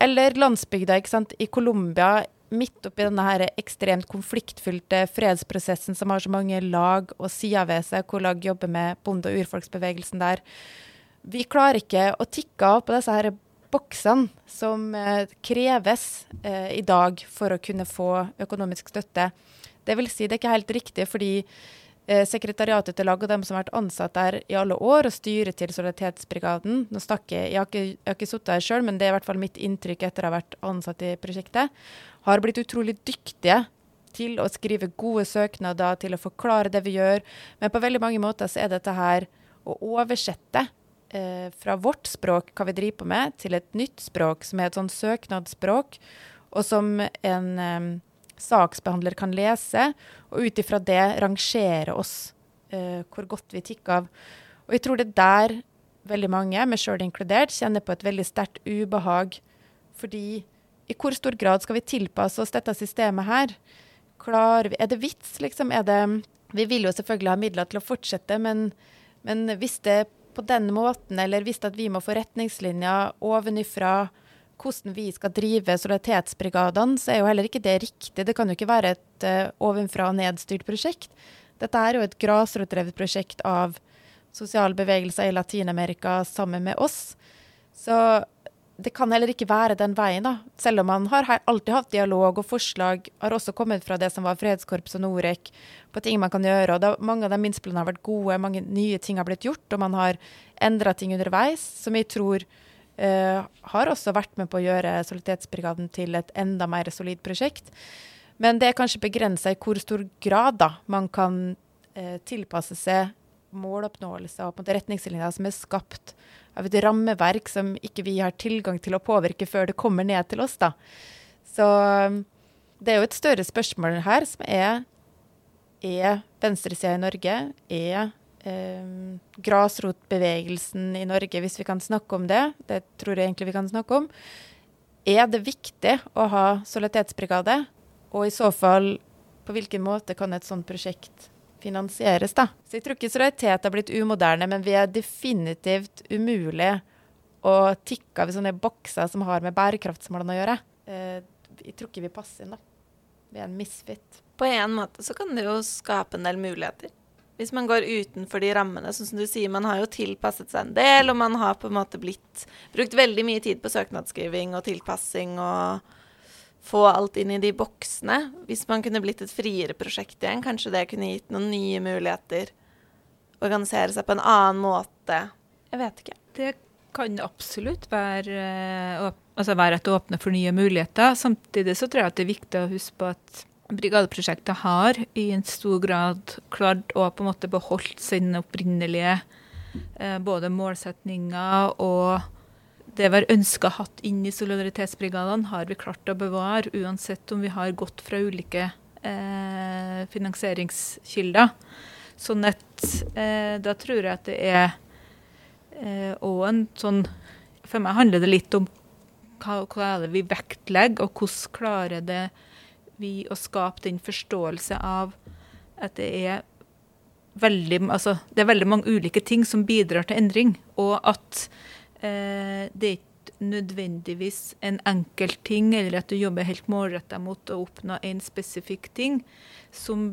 Eller landsbygda i Colombia, midt oppi denne ekstremt konfliktfylte fredsprosessen som har så mange lag og sider ved seg, hvor lag jobber med bonde- og urfolksbevegelsen der. Vi klarer ikke å tikke av på disse her boksene som eh, kreves eh, i dag for å kunne få økonomisk støtte. Det vil si, det er ikke helt riktig, fordi eh, sekretariatet til lag og dem som har vært ansatt der i alle år, og styret til Solidaritetsbrigaden Nå snakker jeg, jeg har ikke, jeg ikke sittet her sjøl, men det er i hvert fall mitt inntrykk etter å ha vært ansatt i prosjektet, har blitt utrolig dyktige til å skrive gode søknader, til å forklare det vi gjør. Men på veldig mange måter så er dette her å oversette eh, fra vårt språk, hva vi driver på med, til et nytt språk som er et sånn søknadsspråk, og som en eh, saksbehandler kan lese, og ut ifra det rangere oss eh, hvor godt vi tikker av. Og jeg tror det er der veldig mange, meg sjøl inkludert, kjenner på et veldig sterkt ubehag. Fordi i hvor stor grad skal vi tilpasse oss dette systemet her? Vi, er det vits, liksom? Er det vi vil jo selvfølgelig ha midler til å fortsette, men, men hvis det på den måten, eller hvis vi må få retningslinjer ovenifra hvordan vi skal drive solidaritetsbrigadene, så er jo heller ikke det riktig. Det kan jo ikke være et uh, ovenfra og nedstyrt prosjekt. Dette er jo et grasrotdrevet prosjekt av sosiale bevegelser i Latin-Amerika sammen med oss. Så det kan heller ikke være den veien, da. Selv om man har alltid hatt dialog, og forslag har også kommet fra det som var Fredskorps og Norek, på ting man kan gjøre. og da, Mange av de innspillene har vært gode, mange nye ting har blitt gjort, og man har endra ting underveis, som jeg tror uh, har også vært med på å gjøre Solidaritetsbrigaden til et enda mer solid prosjekt. Men det er kanskje begrensa i hvor stor grad da, man kan uh, tilpasse seg måloppnåelse og retningslinjer som er skapt av et rammeverk som ikke vi har tilgang til å påvirke før det kommer ned til oss. da. Så um, det er jo et større spørsmål her, som er er venstresida i Norge, er eh, grasrotbevegelsen i Norge, hvis vi kan snakke om det, det tror jeg egentlig vi kan snakke om, er det viktig å ha solidaritetsbrigade? Og i så fall, på hvilken måte kan et sånt prosjekt finansieres, da. Så jeg tror ikke solidaritet har blitt umoderne, men vi er definitivt umulig å tikke av i sånne bokser som har med bærekraftsmålene å gjøre. Eh, jeg tror ikke vi passer inn, da. Vi er en misfit. På en måte så kan det jo skape en del muligheter. Hvis man går utenfor de rammene, sånn som du sier, man har jo tilpasset seg en del, og man har på en måte blitt Brukt veldig mye tid på søknadsskriving og tilpassing og få alt inn i de boksene. Hvis man kunne blitt et friere prosjekt igjen, kanskje det kunne gitt noen nye muligheter. Organisere seg på en annen måte. Jeg vet ikke. Det kan absolutt være, eh, altså være at det åpner for nye muligheter. Samtidig så tror jeg at det er viktig å huske på at Brigadeprosjektet har i en stor grad klart å på en måte beholdt sine opprinnelige eh, både målsetninger og det vi har ønska hatt inn i solidaritetsbrigadene, har vi klart å bevare, uansett om vi har gått fra ulike eh, finansieringskilder. Sånn at eh, da tror jeg at det er òg eh, en sånn For meg handler det litt om hva, hva er det vi vektlegger, og hvordan klarer det vi å skape den forståelse av at det er veldig, altså, det er veldig mange ulike ting som bidrar til endring, og at det er ikke nødvendigvis en enkelt ting, eller at du jobber helt målretta mot å oppnå en spesifikk ting som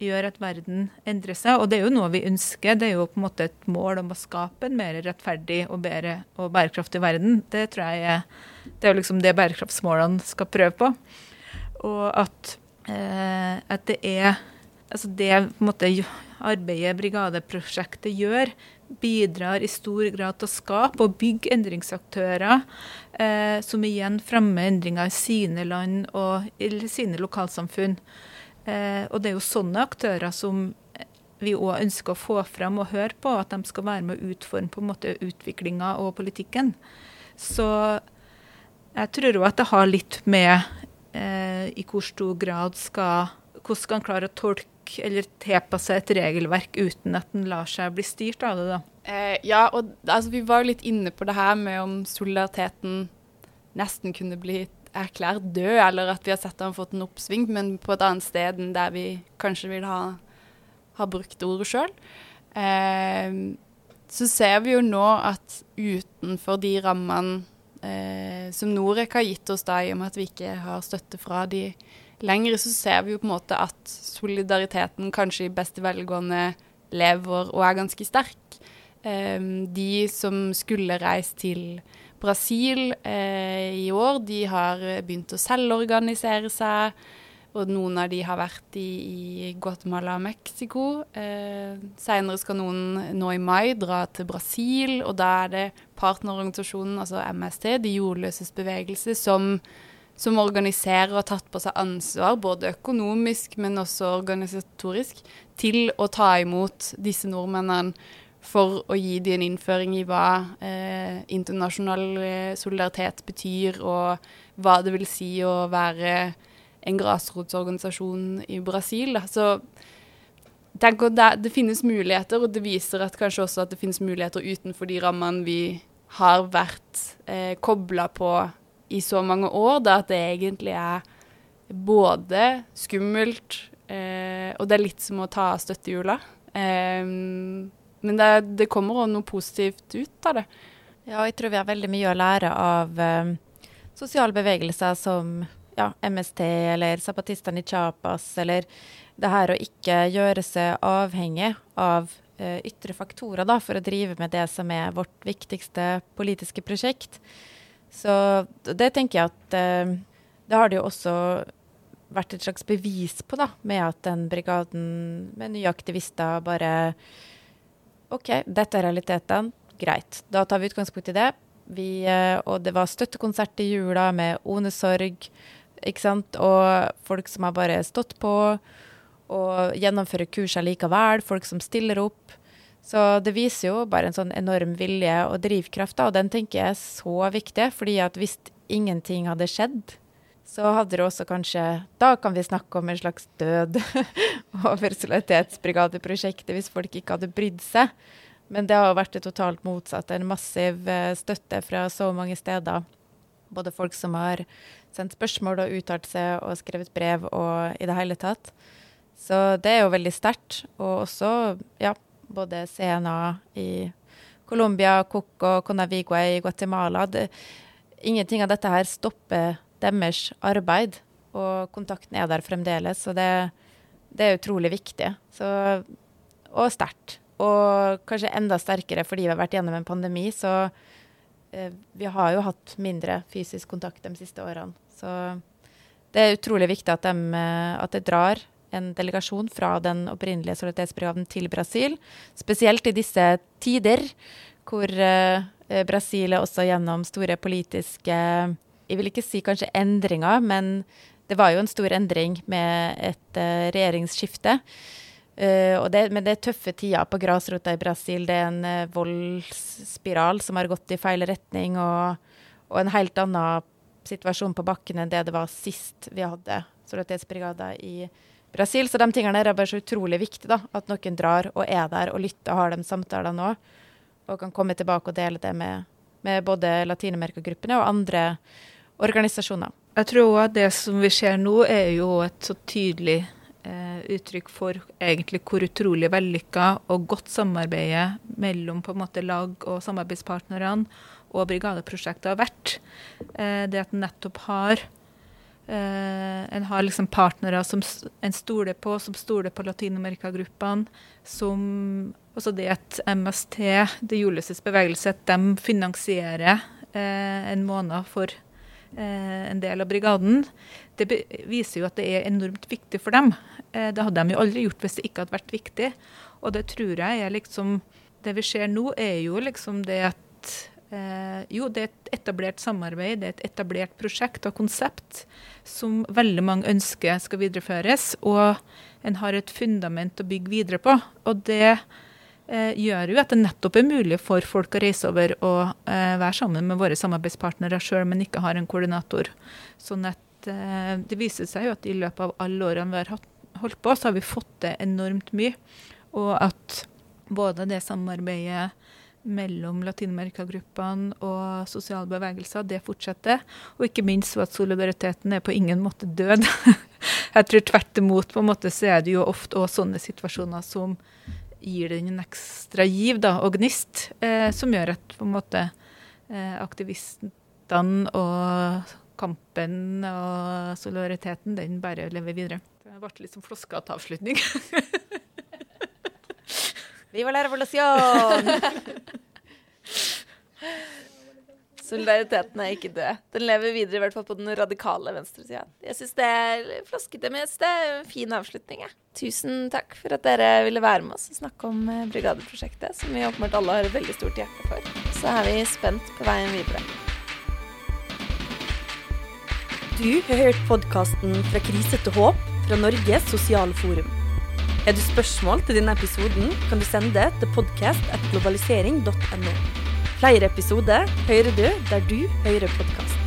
gjør at verden endrer seg. Og det er jo noe vi ønsker. Det er jo på en måte et mål om å skape en mer rettferdig og bedre og bærekraftig verden. Det tror jeg er, det er liksom det bærekraftsmålene skal prøve på. Og at, eh, at det er altså det måte, arbeidet brigadeprosjektet gjør, bidrar i stor grad til å skape og bygge endringsaktører, eh, som igjen fremmer endringer i sine land og i sine lokalsamfunn. Eh, og det er jo sånne aktører som vi òg ønsker å få frem og høre på, at de skal være med å utforme på en måte utviklinga og politikken. Så jeg tror òg at det har litt med eh, i hvor stor grad skal Hvordan skal en klare å tolke eller tilpasse et regelverk uten at den lar seg bli styrt av det, da. Eh, ja, og altså, vi var jo litt inne på det her med om solidariteten nesten kunne bli erklært død, eller at vi har sett den fått en oppsving, men på et annet sted enn der vi kanskje vil ha, ha brukt ordet sjøl. Eh, så ser vi jo nå at utenfor de rammene eh, som Norek har gitt oss, da, i og med at vi ikke har støtte fra de lenger, så ser vi jo på en måte at solidariteten kanskje i beste velgående lever og er ganske sterk. Um, de som skulle reist til Brasil eh, i år, de har begynt å selvorganisere seg. Og noen av de har vært i, i Guatemala og Mexico. Eh, Seinere skal noen nå i mai dra til Brasil, og da er det partnerorganisasjonen, altså MST, De jordløses bevegelse, som som organiserer og har tatt på seg ansvar, både økonomisk, men også organisatorisk, til å ta imot disse nordmennene for å gi dem en innføring i hva eh, internasjonal eh, solidaritet betyr, og hva det vil si å være en grasrotsorganisasjon i Brasil. Så tenker det, det finnes muligheter, og det viser at kanskje også at det finnes muligheter utenfor de rammene vi har vært eh, kobla på i så mange år, da at det egentlig er både skummelt, eh, Eh, og det er litt som å ta støttehjula. Eh, men det, det kommer òg noe positivt ut av det. Ja, jeg tror vi har veldig mye å lære av eh, sosiale bevegelser som ja, MST eller Zapatistene i Chiapas, eller det her å ikke gjøre seg avhengig av uh, ytre faktorer da, for å drive med det som er vårt viktigste politiske prosjekt. Så det tenker jeg at eh, det har det jo også vært et slags bevis på, da, med at den brigaden med nye aktivister bare OK, dette er realiteten. Greit. Da tar vi utgangspunkt i det. Vi, eh, og det var støttekonsert i jula med Onesorg, ikke sant. Og folk som har bare stått på og gjennomfører kurser likevel. Folk som stiller opp. Så det viser jo bare en sånn enorm vilje og drivkraft, da, og den tenker jeg er så viktig. fordi at hvis ingenting hadde skjedd, så hadde det også kanskje Da kan vi snakke om en slags død over solidaritetsbrigadeprosjektet hvis folk ikke hadde brydd seg. Men det har vært det totalt motsatte. En massiv eh, støtte fra så mange steder. Både folk som har sendt spørsmål og uttalt seg og skrevet brev og i det hele tatt. Så det er jo veldig sterkt. Og også ja, både CNA i Colombia, Coco, Conavigua i Guatemala. Det, ingenting av dette her stopper deres arbeid, og kontakten er der fremdeles. Så det, det er utrolig viktig. Så, og sterkt. Og kanskje enda sterkere fordi vi har vært gjennom en pandemi. Så eh, vi har jo hatt mindre fysisk kontakt de siste årene. Så det er utrolig viktig at, de, eh, at det drar en delegasjon fra den opprinnelige solidaritetsbrigaden til Brasil. Spesielt i disse tider hvor uh, Brasil er også gjennom store politiske Jeg vil ikke si kanskje endringer, men det var jo en stor endring med et uh, regjeringsskifte. Uh, det, men det er tøffe tider på grasrota i Brasil. Det er en uh, voldsspiral som har gått i feil retning, og, og, en helt annen situasjon på bakken enn det det var sist vi hadde solidaritetsbrigader i Brasil Brasil. Så de tingene er bare så utrolig viktig, da. At noen drar og er der og lytter og har de samtalene òg. Og kan komme tilbake og dele det med, med både Latin-Amerika-gruppene og andre organisasjoner. Jeg tror òg det som vi ser nå, er jo et så tydelig eh, uttrykk for egentlig hvor utrolig vellykka og godt samarbeidet mellom på en måte lag og samarbeidspartnerne og brigadeprosjektet har vært. Eh, det at en nettopp har en har liksom partnere som en stoler på, som stoler på Latin-Amerika-gruppene. Som også det at MST, Det Julius' bevegelse, at de finansierer uh, en måned for uh, en del av brigaden. Det viser jo at det er enormt viktig for dem. det hadde de jo aldri gjort hvis det ikke hadde vært viktig. Og det tror jeg er liksom Det vi ser nå, er jo liksom det at Eh, jo, det er et etablert samarbeid, det er et etablert prosjekt og konsept som veldig mange ønsker skal videreføres. Og en har et fundament å bygge videre på. Og det eh, gjør jo at det nettopp er mulig for folk å reise over og eh, være sammen med våre samarbeidspartnere sjøl, men ikke har en koordinator. Sånn at eh, det viser seg jo at i løpet av alle årene vi har holdt på, så har vi fått til enormt mye. Og at både det samarbeidet mellom Latin-Amerika-gruppene og sosiale bevegelser, det fortsetter. Og ikke minst at solidariteten er på ingen måte død. Jeg tror tvert imot på en måte så er det jo ofte også sånne situasjoner som gir den en ekstra giv da, og gnist, eh, som gjør at på en måte eh, aktivistene og kampen og solidariteten, den bare lever videre. Det ble litt som floskete avslutning. Viva la revolusjon! Solidariteten er ikke død. Den lever videre, i hvert fall på den radikale venstresida. Jeg syns det er flaskete, men det er en fin avslutning. Ja. Tusen takk for at dere ville være med oss og snakke om eh, Brigadeprosjektet, som vi åpenbart alle har et veldig stort hjerte for. Så er vi spent på veien videre. Du har hørt podkasten 'Fra krise til håp' fra Norges sosiale forum. Er du spørsmål til denne episoden, kan du sende til podkast.globalisering.no. Flere episoder hører du der du hører podkast.